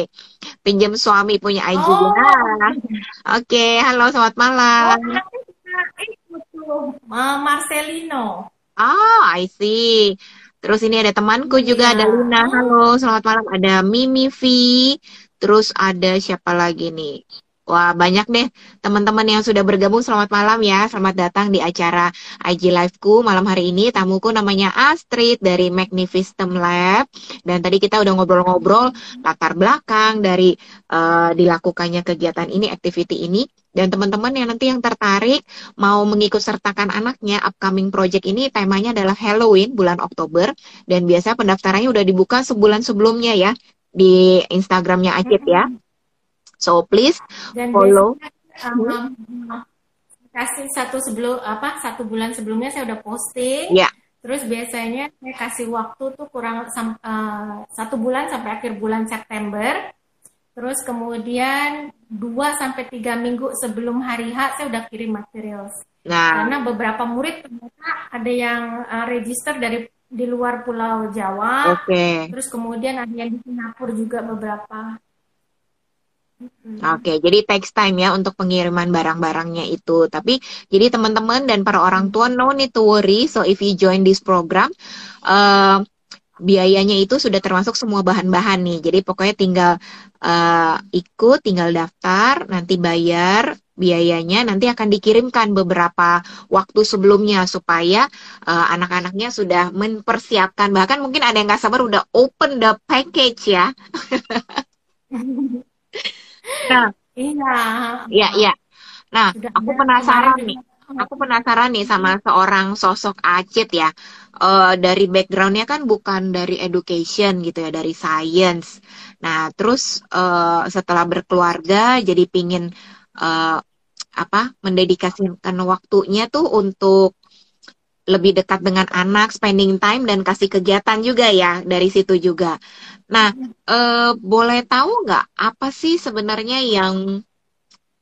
pinjam suami punya IG oh. Oke, okay, halo selamat malam. Oh, Marcelino. Oh, I see. Terus ini ada temanku yeah. juga ada Luna. Halo, selamat malam. Ada Mimi V. Terus ada siapa lagi nih? Wah, banyak deh teman-teman yang sudah bergabung. Selamat malam ya. Selamat datang di acara IG Live-ku malam hari ini. Tamuku namanya Astrid dari Magnificent Lab. Dan tadi kita udah ngobrol-ngobrol latar belakang dari uh, dilakukannya kegiatan ini, activity ini. Dan teman-teman yang nanti yang tertarik mau mengikut sertakan anaknya upcoming project ini temanya adalah Halloween bulan Oktober dan biasa pendaftarannya udah dibuka sebulan sebelumnya ya di Instagramnya Acit ya. So please Dan follow. Biasanya, um, kasih satu sebelum apa satu bulan sebelumnya saya udah posting. Yeah. Terus biasanya saya kasih waktu tuh kurang uh, satu bulan sampai akhir bulan September. Terus kemudian dua sampai tiga minggu sebelum hari H saya udah kirim material. Nah. Karena beberapa murid ternyata ada yang uh, register dari di luar Pulau Jawa. Oke. Okay. Terus kemudian ada yang di Singapura juga beberapa. Oke, okay, jadi takes time ya untuk pengiriman barang-barangnya itu. Tapi jadi teman-teman dan para orang tua no need to worry. So if you join this program, uh, biayanya itu sudah termasuk semua bahan-bahan nih. Jadi pokoknya tinggal uh, ikut, tinggal daftar, nanti bayar biayanya, nanti akan dikirimkan beberapa waktu sebelumnya supaya uh, anak-anaknya sudah mempersiapkan. Bahkan mungkin ada yang nggak sabar udah open the package ya. Nah, iya. Iya, iya. Nah, Sudah aku penasaran nih. Aku penasaran nih sama seorang sosok Acit ya. Uh, dari backgroundnya kan bukan dari education gitu ya, dari science. Nah, terus uh, setelah berkeluarga jadi pingin uh, apa mendedikasikan waktunya tuh untuk lebih dekat dengan anak, spending time dan kasih kegiatan juga ya dari situ juga. Nah, eh, boleh tahu nggak apa sih sebenarnya yang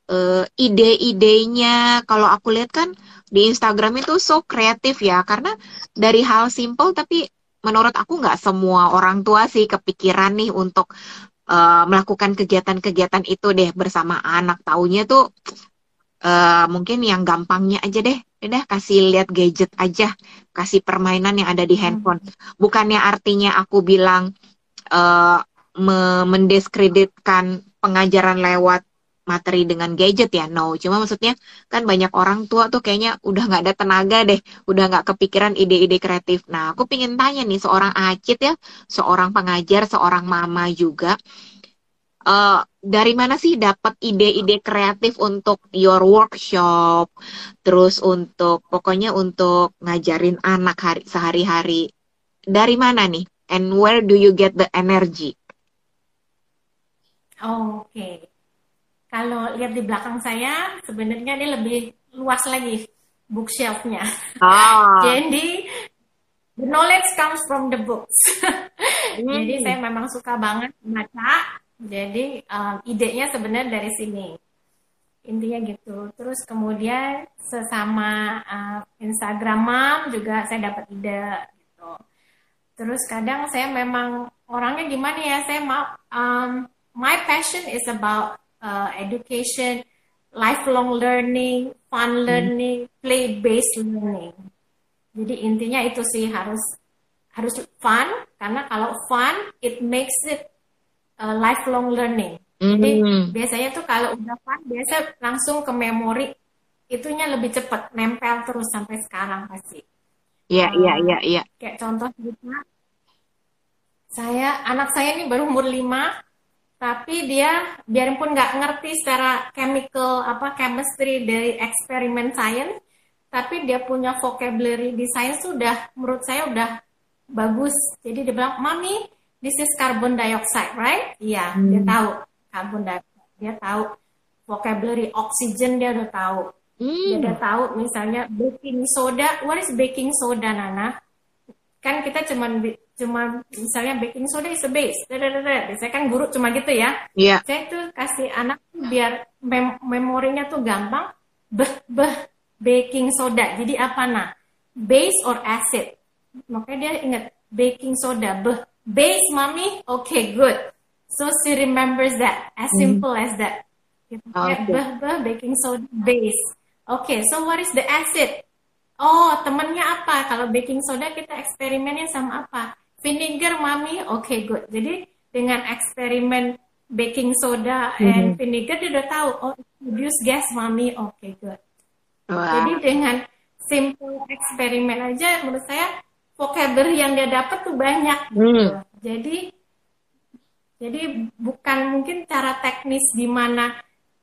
eh, ide-idenya? Kalau aku lihat kan di Instagram itu so kreatif ya, karena dari hal simple tapi menurut aku nggak semua orang tua sih kepikiran nih untuk uh, melakukan kegiatan-kegiatan itu deh bersama anak. Taunya tuh uh, mungkin yang gampangnya aja deh, udah kasih lihat gadget aja, kasih permainan yang ada di hmm. handphone. Bukannya artinya aku bilang uh, me mendiskreditkan pengajaran lewat materi dengan gadget ya? No. Cuma maksudnya kan banyak orang tua tuh kayaknya udah nggak ada tenaga deh. Udah nggak kepikiran ide-ide kreatif. Nah aku pingin tanya nih seorang acit ya seorang pengajar seorang mama juga uh, dari mana sih dapat ide-ide kreatif untuk your workshop terus untuk pokoknya untuk ngajarin anak hari sehari-hari dari mana nih and where do you get the energy Oh, Oke, okay. kalau lihat di belakang saya, sebenarnya ini lebih luas lagi bookshelfnya. Ah. Jadi the knowledge comes from the books. hmm. Jadi saya memang suka banget baca. Jadi um, idenya sebenarnya dari sini. Intinya gitu. Terus kemudian sesama uh, Instagram mom juga saya dapat ide gitu. Terus kadang saya memang orangnya gimana ya? Saya mau um, my passion is about uh, education, lifelong learning, fun hmm. learning, play-based learning. Jadi intinya itu sih harus harus fun karena kalau fun it makes it uh, lifelong learning. Jadi mm. biasanya tuh kalau udah fun biasa langsung ke memori itunya lebih cepat nempel terus sampai sekarang pasti. Iya iya iya iya. Kayak contoh gitu. Saya anak saya ini baru umur 5 tapi dia biarpun nggak ngerti secara chemical apa chemistry dari eksperimen science tapi dia punya vocabulary di science sudah menurut saya udah bagus jadi dia bilang mami this is carbon dioxide right iya hmm. dia tahu carbon dioxide dia tahu vocabulary oxygen dia udah tahu hmm. dia udah tahu misalnya baking soda what is baking soda Nana kan kita cuman cuma misalnya baking soda is a base. Biasanya kan guru cuma gitu ya. Iya. Yeah. Saya tuh kasih anak biar mem memorinya tuh gampang. Beh, beh, baking soda. Jadi apa nah? Base or acid? Makanya dia ingat baking soda. Beh, base mami? Oke, okay, good. So she remembers that. As hmm. simple mm. as that. Okay. Beh, beh, baking soda, base. Oke, okay, so what is the acid? Oh, temennya apa? Kalau baking soda kita eksperimennya sama apa? Vinegar, mami. Okay, good. Jadi dengan eksperimen baking soda mm-hmm. and vinegar dia udah tahu. Oh, produce gas, mami. Okay, good. Wow. Jadi dengan simple eksperimen aja, menurut saya vocabulary yang dia dapat tuh banyak. Gitu. Jadi jadi bukan mungkin cara teknis gimana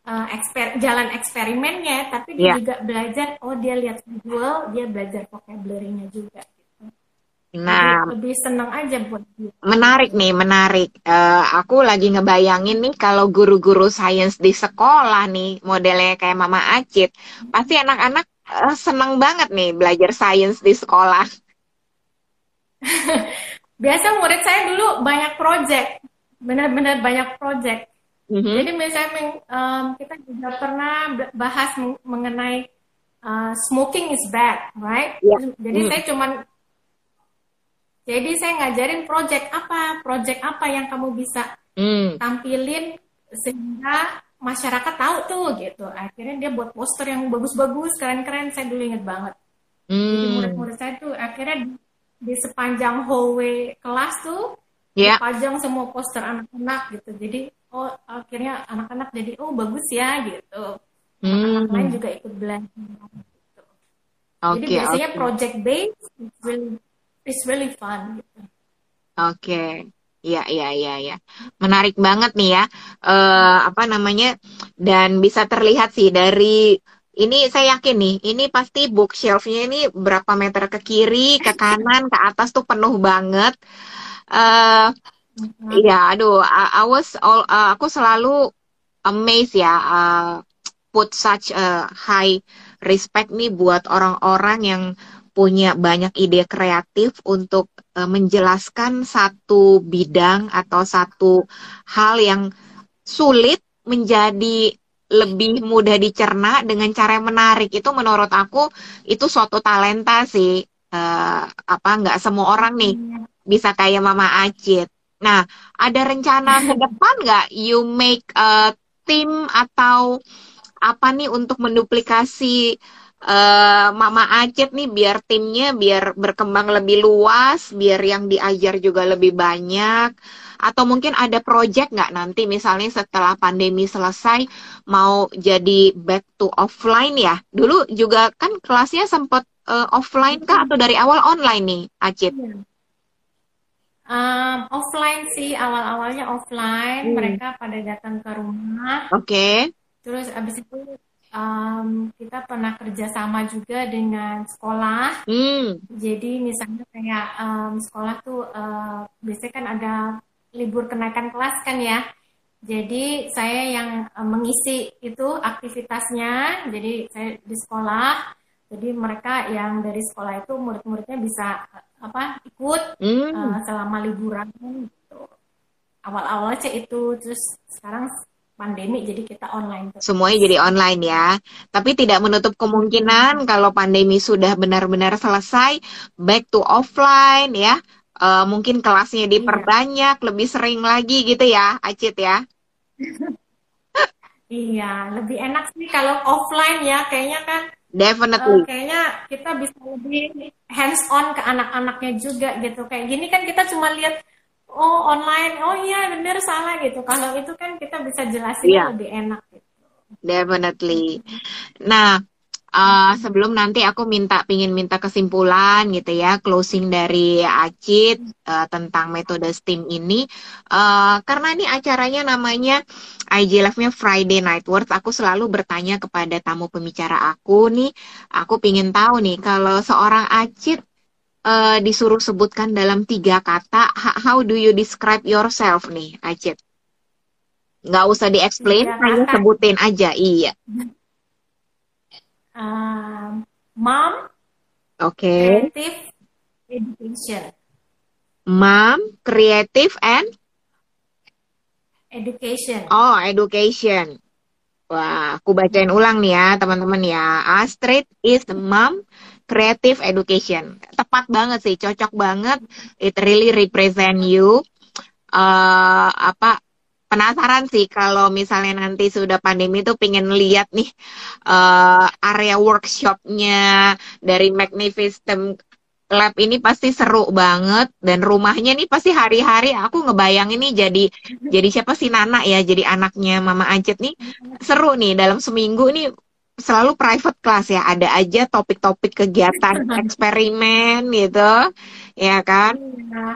uh, eksper jalan eksperimennya, tapi dia yeah. juga belajar. Oh dia lihat visual, dia belajar vocabulary-nya juga. Gitu. Nah, lebih, lebih seneng aja buat dia. Menarik nih, menarik. Uh, aku lagi ngebayangin nih kalau guru-guru sains di sekolah nih modelnya kayak Mama Acit, pasti anak-anak uh, seneng banget nih belajar sains di sekolah. Biasa murid saya dulu banyak project, benar-benar banyak project Mm-hmm. Jadi misalnya um, kita juga pernah bahas mengenai uh, smoking is bad, right? Yeah. Jadi mm. saya cuman jadi saya ngajarin project apa, project apa yang kamu bisa mm. tampilin sehingga masyarakat tahu tuh gitu. Akhirnya dia buat poster yang bagus-bagus, keren-keren. Saya dulu inget banget. Mm. Jadi murid-murid saya tuh akhirnya di, sepanjang hallway kelas tuh yeah. dipajang semua poster anak-anak gitu. Jadi oh akhirnya anak-anak jadi oh bagus ya gitu anak-anak hmm. lain juga ikut belajar gitu. okay, jadi biasanya okay. project based it's really it's really fun gitu oke okay. Iya, iya, iya, iya. Menarik banget nih ya. Uh, apa namanya? Dan bisa terlihat sih dari ini saya yakin nih, ini pasti bookshelfnya ini berapa meter ke kiri, ke kanan, ke atas tuh penuh banget. Uh, Iya, aduh, I, I was all, uh, aku selalu amazed ya, uh, put such a high respect nih buat orang-orang yang punya banyak ide kreatif untuk uh, menjelaskan satu bidang atau satu hal yang sulit menjadi lebih mudah dicerna dengan cara yang menarik itu menurut aku itu suatu talenta sih uh, apa nggak semua orang nih iya. bisa kayak Mama Acit Nah, ada rencana ke depan nggak you make a team atau apa nih untuk menduplikasi uh, Mama Acit nih biar timnya biar berkembang lebih luas, biar yang diajar juga lebih banyak. Atau mungkin ada project nggak nanti misalnya setelah pandemi selesai mau jadi back to offline ya? Dulu juga kan kelasnya sempat uh, offline kah atau dari awal online nih, Acit? Um, offline sih awal-awalnya offline hmm. mereka pada datang ke rumah. Oke. Okay. Terus abis itu um, kita pernah kerjasama juga dengan sekolah. Hmm. Jadi misalnya kayak um, sekolah tuh uh, biasanya kan ada libur kenaikan kelas kan ya. Jadi saya yang uh, mengisi itu aktivitasnya. Jadi saya di sekolah. Jadi mereka yang dari sekolah itu murid-muridnya bisa apa ikut hmm. uh, selama liburan gitu. Awal-awal aja itu terus sekarang pandemi jadi kita online. Terus. Semuanya jadi online ya. Tapi tidak menutup kemungkinan kalau pandemi sudah benar-benar selesai back to offline ya. Uh, mungkin kelasnya iya. diperbanyak, iya. lebih sering lagi gitu ya, Acit ya. iya, lebih enak sih kalau offline ya, kayaknya kan Definitely. Uh, kayaknya kita bisa lebih hands on ke anak-anaknya juga gitu. Kayak gini kan kita cuma lihat oh online, oh iya bener salah gitu. Kalau itu kan kita bisa jelasin yeah. lebih enak gitu. Definitely. Nah, uh, sebelum nanti aku minta pingin minta kesimpulan gitu ya closing dari Acit uh, tentang metode STEAM ini. Uh, karena ini acaranya namanya IG Live-nya Friday Night Words aku selalu bertanya kepada tamu pembicara aku nih. Aku pingin tahu nih kalau seorang Acit uh, disuruh sebutkan dalam tiga kata how do you describe yourself nih Acit? Nggak usah di explain hanya sebutin aja iya um, mom, okay. creative education. Mom, creative and education. Oh, education. Wah, aku bacain ulang nih ya, teman-teman ya. Astrid is the mom, creative education. Tepat banget sih, cocok banget. It really represent you. Uh, apa penasaran sih kalau misalnya nanti sudah pandemi tuh pengen lihat nih uh, area workshopnya dari Magnificent Lab ini pasti seru banget dan rumahnya nih pasti hari-hari aku ngebayang ini jadi jadi siapa sih Nana ya jadi anaknya Mama Ancet nih. Seru nih dalam seminggu nih selalu private class ya ada aja topik-topik kegiatan eksperimen gitu ya kan? Iya.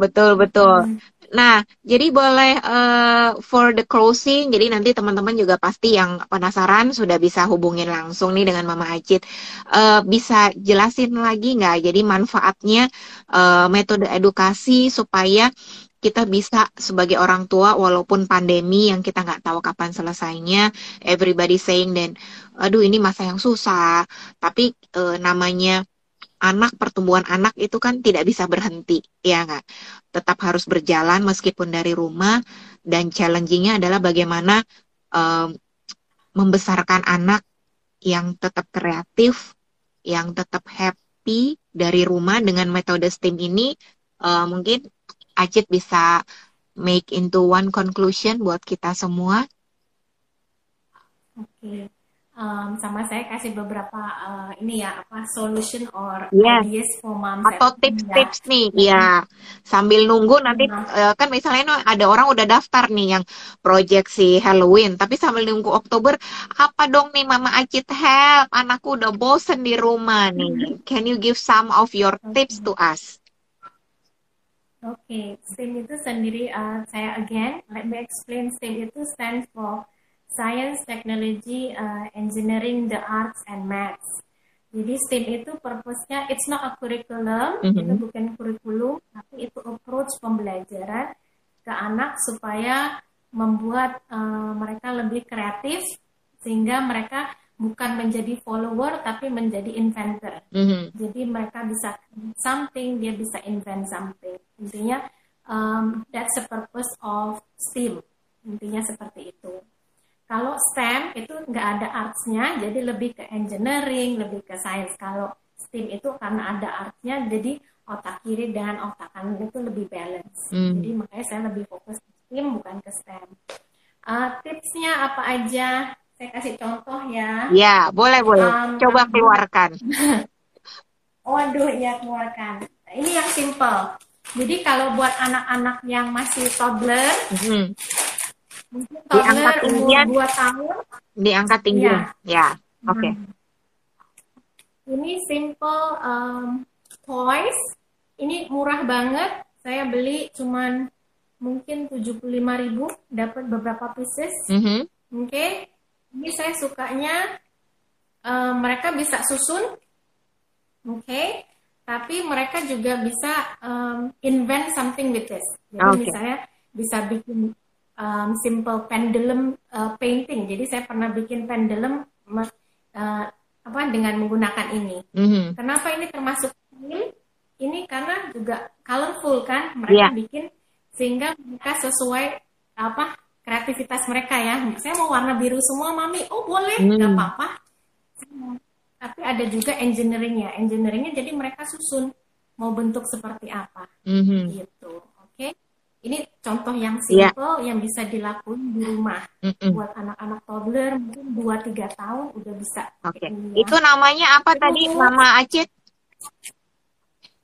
betul betul Nah, jadi boleh uh, for the closing, jadi nanti teman-teman juga pasti yang penasaran sudah bisa hubungin langsung nih dengan Mama Acit. Uh, bisa jelasin lagi nggak? Jadi manfaatnya uh, metode edukasi supaya kita bisa sebagai orang tua walaupun pandemi yang kita nggak tahu kapan selesainya, everybody saying dan aduh ini masa yang susah, tapi uh, namanya anak pertumbuhan anak itu kan tidak bisa berhenti ya nggak tetap harus berjalan meskipun dari rumah dan challengingnya adalah bagaimana um, membesarkan anak yang tetap kreatif yang tetap happy dari rumah dengan metode STEAM ini uh, mungkin Acit bisa make into one conclusion buat kita semua. Okay um, sama saya kasih beberapa uh, ini ya apa solution or yes. ideas for mom atau tips-tips ya. nih ya sambil nunggu nanti uh, kan misalnya ada orang udah daftar nih yang project si Halloween tapi sambil nunggu Oktober apa dong nih Mama Acit help anakku udah bosen di rumah nih can you give some of your tips to us Oke, okay. STEAM itu sendiri, uh, saya again, let me explain STEAM itu stands for Science, Technology, uh, Engineering, the Arts, and Maths. Jadi STEAM itu purpose-nya, it's not a curriculum, mm -hmm. itu bukan kurikulum, tapi itu approach pembelajaran ke anak supaya membuat uh, mereka lebih kreatif, sehingga mereka bukan menjadi follower, tapi menjadi inventor. Mm -hmm. Jadi mereka bisa something, dia bisa invent something. Intinya, um, that's the purpose of STEAM. Intinya seperti itu. Kalau STEM itu nggak ada artsnya, jadi lebih ke engineering, lebih ke science. Kalau STEAM itu karena ada artsnya, jadi otak kiri dan otak kanan itu lebih balance. Hmm. Jadi makanya saya lebih fokus ke STEM bukan ke STEM. Uh, tipsnya apa aja? Saya kasih contoh ya. Ya, boleh boleh. Um, Coba keluarkan. Waduh, ya keluarkan. Ini yang simple. Jadi kalau buat anak-anak yang masih toddler, Hmm. Mungkin Diangkat tinggian. 2 tahun, Diangkat tinggi. Iya. Ya. Oke. Hmm. Ini simple um, toys. Ini murah banget. Saya beli cuman mungkin 75.000 dapat beberapa pieces. Mhm. Oke. Ini saya sukanya um, mereka bisa susun. Oke. Tapi mereka juga bisa um, invent something with this. Jadi Oke. misalnya bisa bikin um, simple pendulum uh, painting. Jadi saya pernah bikin pendulum uh, apa dengan menggunakan ini. Mhm. Kenapa ini termasuk film? Ini karena juga colorful kan mereka Iya. bikin sehingga mereka sesuai apa kreativitas mereka ya. Saya mau warna biru semua, mami. Oh boleh, Hmm. nggak apa-apa. Tapi ada juga engineeringnya. Engineeringnya jadi mereka susun mau bentuk seperti apa Mhm. gitu. Oke. Ini contoh yang Iya. simple yang bisa dilakuin di rumah Mhm. buat anak-anak toddler mungkin 2-3 tahun udah bisa. Oke. Ya. Itu namanya apa tadi, Terus. Mama Acit?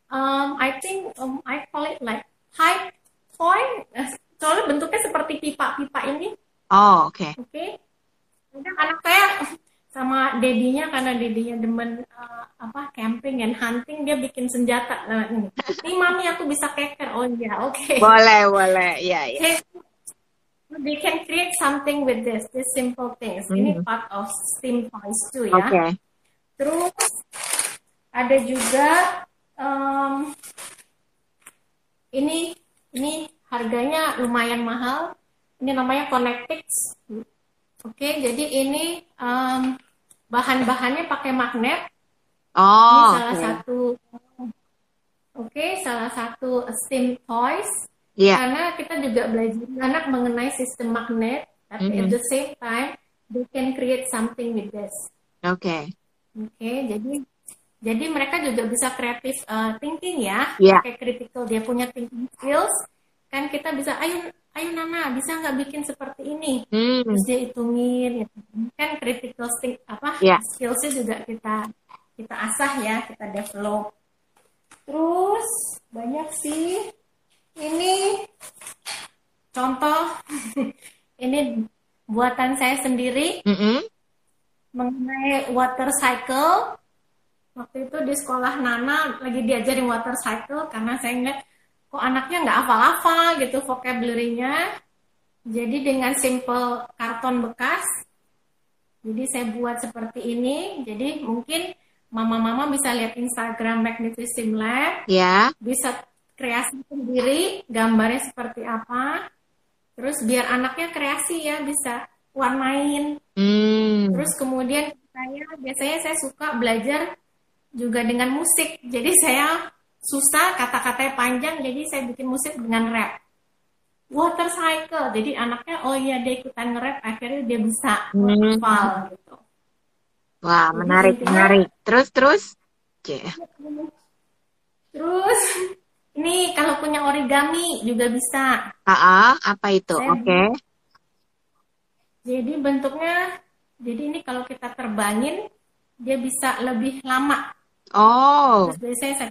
Um, I think um, I call it like high toy. Eh, Soalnya bentuknya seperti pipa-pipa ini, Oh, oke. oke? Kadang anak saya sama dedinya karena dedinya demen apa camping and hunting dia bikin senjata nah, ini. Nih mami aku bisa keker. Oh iya, oke. Boleh, boleh. Iya, iya. Okay. They can create something with this, these simple things. Ini Mhm. part of STEAM toys too ya. Oke. Terus ada juga em, ini ini harganya lumayan mahal. Ini namanya Connectix. Oke, jadi ini em, bahan-bahannya pakai magnet. Ini Oh, salah oke. satu Oke, salah satu STEAM toys Iya. karena kita juga belajar anak mengenai sistem magnet, tapi at Mhm. the same time they can create something with this. Oke. Oke, jadi jadi mereka juga bisa kreatif uh, thinking ya, Iya. pakai critical dia punya thinking skills. Kan kita bisa, ayo ayo Nana bisa nggak bikin seperti ini? Hmm. Terus dia hitungin, ya. kan critical think apa Iya. skillsnya juga kita kita asah ya, kita develop. Terus banyak sih ini contoh ini buatan saya sendiri Mhm. mengenai water cycle. Waktu itu di sekolah Nana lagi diajarin water cycle karena saya ngeliat kok anaknya nggak hafal-hafal gitu vocabulary-nya. Jadi dengan simple karton bekas, jadi saya buat seperti ini. Jadi mungkin mama-mama bisa lihat Instagram Magnificent Lab, Ya. bisa kreasi sendiri gambarnya seperti apa. Terus biar anaknya kreasi ya bisa warnain Hmm. Terus kemudian saya biasanya saya suka belajar juga dengan musik. Jadi saya susah kata-katanya panjang, jadi saya bikin musik dengan rap. Water cycle. Jadi anaknya oh iya dia ikutan nge-rap, akhirnya dia bisa Hmm. gitu. Wah, menarik, menarik. Terus, terus. Oke. Terus ini kalau punya origami juga bisa. Ah, apa itu? Oke. Jadi bentuknya jadi ini kalau kita terbangin dia bisa lebih lama Oh, Terus biasanya saya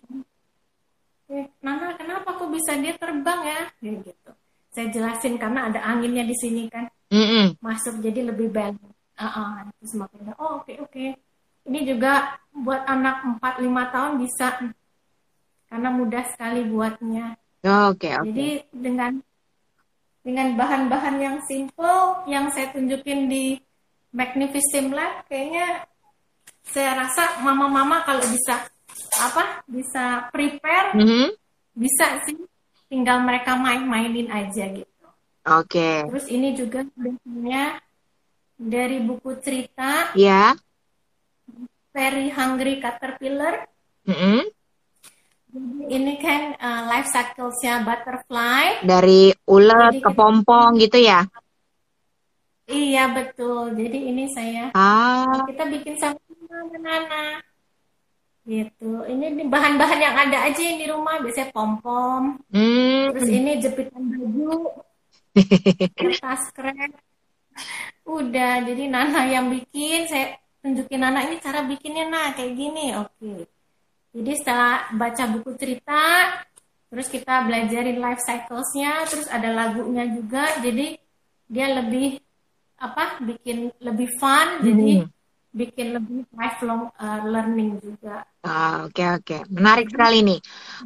eh, Nana kenapa kok bisa dia terbang ya? Ya gitu. Saya jelasin karena ada anginnya di sini kan mm-mm. masuk jadi lebih balance. Ah. terus makanya oh oke oke. Ini juga buat anak 4-5 tahun bisa karena mudah sekali buatnya. Oke, oke. Jadi dengan dengan bahan-bahan yang simple yang saya tunjukin di Magnificent Lab kayaknya saya rasa mama-mama kalau bisa apa bisa prepare Mhm. bisa sih tinggal mereka main-mainin aja gitu. Oke. Terus ini juga biasanya dari buku cerita Ya. Very Hungry Caterpillar. Mm-mm. Jadi ini kan uh, life cycle-nya butterfly. Dari ulet Jadi ke kita- pompong gitu ya? Iya betul. Jadi ini saya Ah, kita bikin sama Nana. Gitu. Ini bahan-bahan yang ada aja yang di rumah, biasanya pom-pom. Hmm. Terus ini jepitan baju, kertas krep. Udah, jadi Nana yang bikin, saya tunjukin Nana ini cara bikinnya nah kayak gini. Oke. Jadi setelah baca buku cerita, terus kita belajarin life cyclesnya, terus ada lagunya juga, jadi dia lebih apa bikin lebih fun, jadi Hmm. Bikin lebih lifelong uh, learning juga. Ah, Oke, oke. Menarik sekali nih.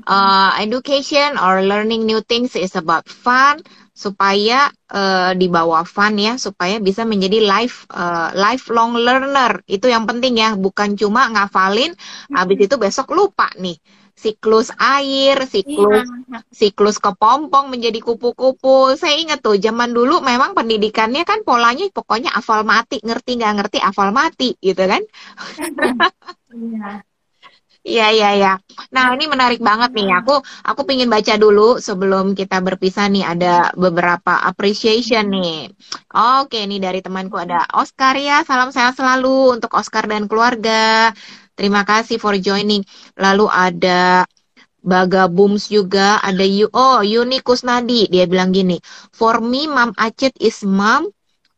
Uh, education or learning new things is about fun, supaya uh, dibawa fun ya, supaya bisa menjadi life uh, lifelong learner. Itu yang penting ya, bukan cuma ngafalin, habis itu besok lupa nih. Siklus air, Iya, siklus siklus kepompong menjadi kupu-kupu. Saya ingat tuh, zaman dulu memang pendidikannya kan polanya pokoknya hafal mati, ngerti nggak ngerti hafal mati, gitu kan? iya. Iya, iya, iya. Nah, ini menarik banget nih. Aku aku pingin baca dulu sebelum kita berpisah nih. Ada beberapa appreciation nih. Oke, ini dari temanku ada Oscar ya. Salam sehat selalu untuk Oscar dan keluarga. Terima kasih for joining. Lalu ada Baga Booms juga. Ada Yu Oh, Yuni Kusnadi. Dia bilang gini. For me, Mom Acit is mom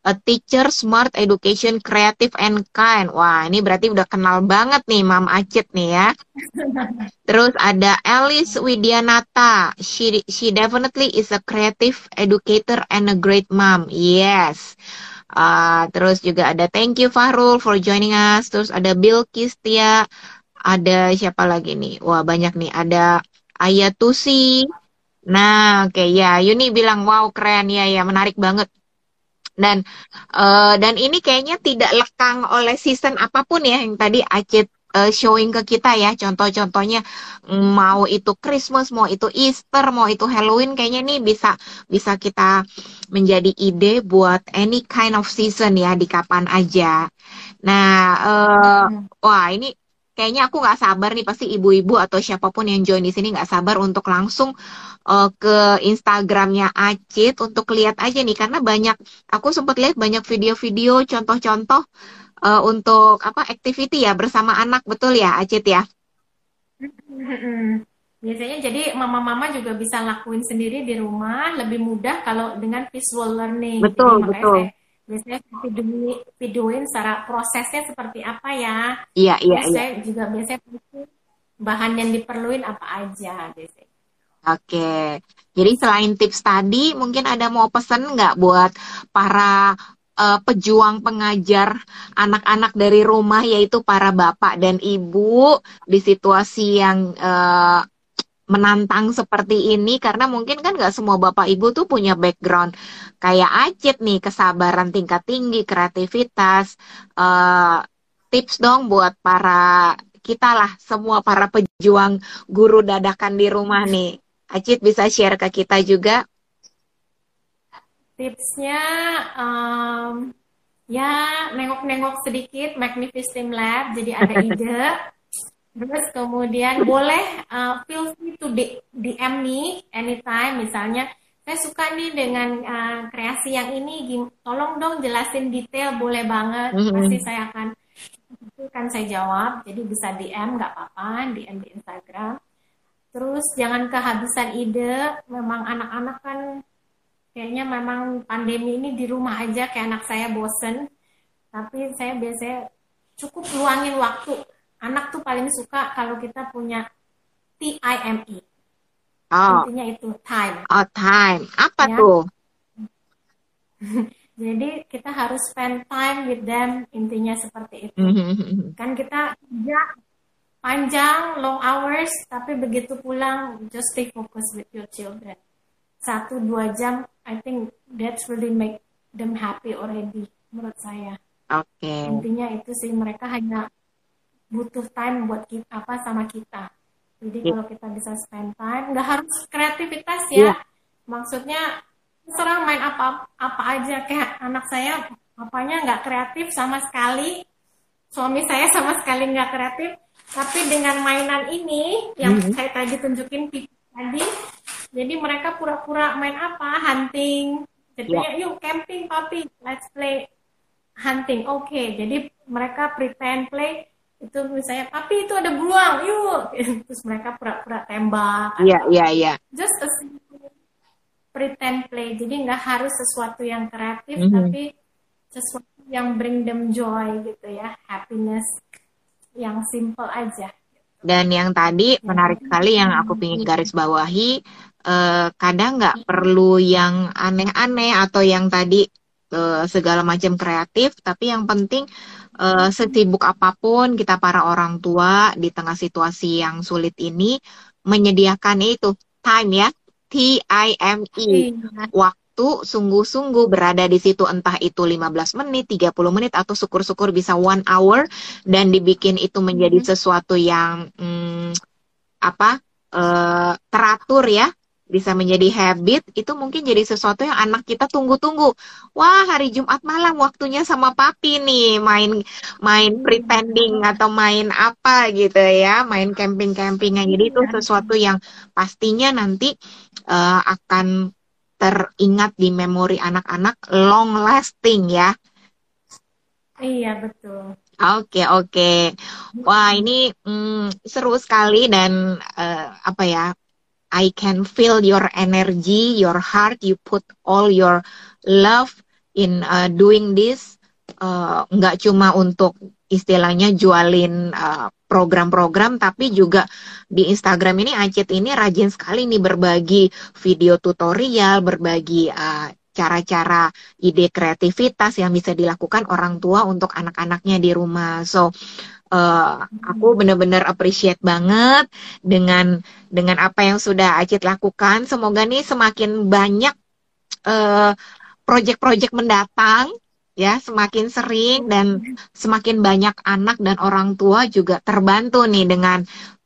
A teacher, smart, education, creative, and kind. Wah, ini berarti udah kenal banget nih Mam Acit nih ya. Terus ada Alice Widianata. She she definitely is a creative educator and a great mom. Yes. Uh, terus juga ada thank you Fahrul for joining us. Terus ada Bill Kistia. Ada siapa lagi nih? Wah, banyak nih. Ada Ayatusi. Nah, oke ya. Yuni bilang wow keren ya ya menarik banget. Dan eh, dan ini kayaknya tidak lekang oleh season apa pun ya yang tadi Acit eh, showing ke kita ya. Contoh-contohnya mm, mau itu Christmas, mau itu Easter, mau itu Halloween kayaknya nih bisa bisa kita menjadi ide buat any kind of season ya di kapan aja. Nah, eh, wah ini kayaknya aku nggak sabar nih pasti ibu-ibu atau siapa pun yang join di sini nggak sabar untuk langsung eh, ke Instagramnya Acit untuk lihat aja nih karena banyak aku sempat lihat banyak video-video contoh-contoh eh, untuk apa activity ya bersama anak betul ya Acit ya Mm-mm. Biasanya jadi mama-mama juga bisa lakuin sendiri di rumah, lebih mudah kalau dengan visual learning. Jadi betul makanya betul saya biasanya videoin, videoin secara prosesnya seperti apa ya. iya iya Terus iya saya juga biasanya bahan yang diperluin apa aja biasanya. oke jadi selain tips tadi mungkin ada mau pesan nggak buat para eh, pejuang pengajar anak-anak dari rumah yaitu para bapak dan ibu di situasi yang eh, menantang seperti ini. Karena mungkin kan nggak semua bapak ibu tuh punya background kayak Acit nih kesabaran tingkat tinggi kreativitas. Eh, tips dong buat para kita lah semua para pejuang guru dadakan di rumah nih. Acit bisa share ke kita juga Tipsnya em, ya nengok-nengok sedikit Magnificent Lab jadi ada ide. Terus kemudian boleh uh, feel free to DM me anytime. Misalnya saya suka nih dengan uh, kreasi yang ini tolong dong jelasin detail boleh banget. Pasti Mhm. saya akan itu kan saya jawab. Jadi bisa DM nggak apa-apa. DM di Instagram. Terus jangan kehabisan ide. Memang anak-anak kan kayaknya memang pandemi ini di rumah aja kayak anak saya bosen. Tapi saya biasanya cukup luangin waktu. Anak tuh paling suka kalau kita punya TIME oh intinya itu time. Oh time. Apa ya. tuh? Jadi kita harus spend time with them intinya seperti itu. Mhm. kan kita kerja panjang long hours tapi begitu pulang just stay focused with your children satu dua jam I think that's really make them happy already menurut saya. Oke. Intinya itu sih mereka hanya butuh time buat kita apa sama kita. Jadi Iya. kalau kita bisa spend time nggak harus kreativitas ya. Maksudnya serang main apa apa aja. Kayak anak saya apanya nggak kreatif sama sekali. Suami saya sama sekali nggak kreatif. Tapi dengan mainan ini yang Mhm. saya tadi tunjukin tadi jadi mereka pura-pura main apa? Hunting. Ya jadinya yuk camping papi let's play hunting. Oke jadi mereka pretend play. Itu misalnya papi itu ada beruang yuk. Terus mereka pura-pura tembak. Iya iya iya. Just a pretend play. Jadi nggak harus sesuatu yang kreatif mm -hmm. tapi sesuatu yang bring them joy gitu ya. Happiness yang simple aja. Dan yang tadi menarik sekali yang aku ingin garis bawahi eh, kadang nggak perlu yang aneh-aneh atau yang tadi eh, segala macam kreatif tapi yang penting uh, sesibuk apa pun kita para orang tua di tengah situasi yang sulit ini menyediakan itu time ya T I M E iya. waktu sungguh-sungguh berada di situ entah itu 15 menit, 30 menit atau syukur-syukur bisa one hour dan dibikin itu menjadi mm-hmm. sesuatu yang hmm, apa uh, teratur ya bisa menjadi habit itu mungkin jadi sesuatu yang anak kita tunggu-tunggu. Wah, hari Jumat malam waktunya sama papi nih main main pretending atau main apa gitu ya, main camping-campingan. Jadi itu iya. sesuatu yang pastinya nanti uh, akan teringat di memori anak-anak long lasting ya. Iya, betul. Oke, okay, oke. Okay. Wah, ini mm, seru sekali dan uh, apa ya? I can feel your energy, your heart. You put all your love in uh, doing this. Uh, nggak cuma untuk istilahnya jualin uh, program-program, tapi juga di Instagram ini Acit ini rajin sekali nih berbagi video tutorial, berbagi uh, cara-cara ide kreativitas yang bisa dilakukan orang tua untuk anak-anaknya di rumah. So uh, aku benar-benar appreciate banget dengan dengan apa yang sudah Acit lakukan. Semoga nih semakin banyak uh, project-project mendatang ya semakin sering dan semakin banyak anak dan orang tua juga terbantu nih dengan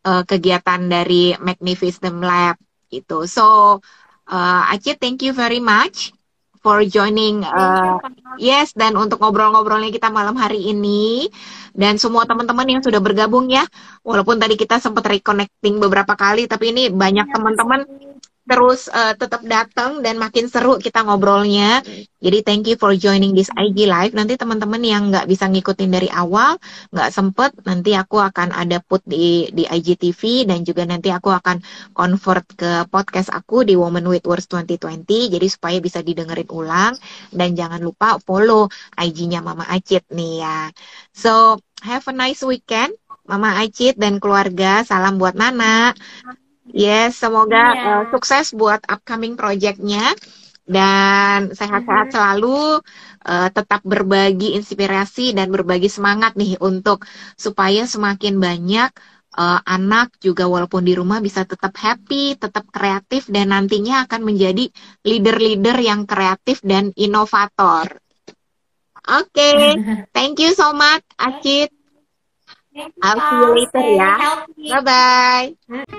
uh, kegiatan dari Magnificent Lab itu. So uh, Acit thank you very much for joining uh, yes dan untuk ngobrol-ngobrolnya kita malam hari ini. Dan semua teman-teman yang sudah bergabung ya walaupun tadi kita sempat reconnecting beberapa kali tapi ini banyak iya, teman-teman terus uh, tetap datang dan makin seru kita ngobrolnya. Jadi thank you for joining this IG live. Nanti teman-teman yang nggak bisa ngikutin dari awal, nggak sempet, nanti aku akan ada put di di IGTV dan juga nanti aku akan convert ke podcast aku di Woman with Words 2020. Jadi supaya bisa didengerin ulang dan jangan lupa follow IG-nya Mama Acit nih ya. So have a nice weekend. Mama Acit dan keluarga, salam buat Nana. Yes, semoga yeah. uh, sukses buat upcoming projectnya dan sehat-sehat mm-hmm. selalu, uh, tetap berbagi inspirasi dan berbagi semangat nih untuk supaya semakin banyak uh, anak juga walaupun di rumah bisa tetap happy, tetap kreatif dan nantinya akan menjadi leader-leader yang kreatif dan inovator. Oke, okay. thank you so much, Acit. I'll see you later ya. Bye bye.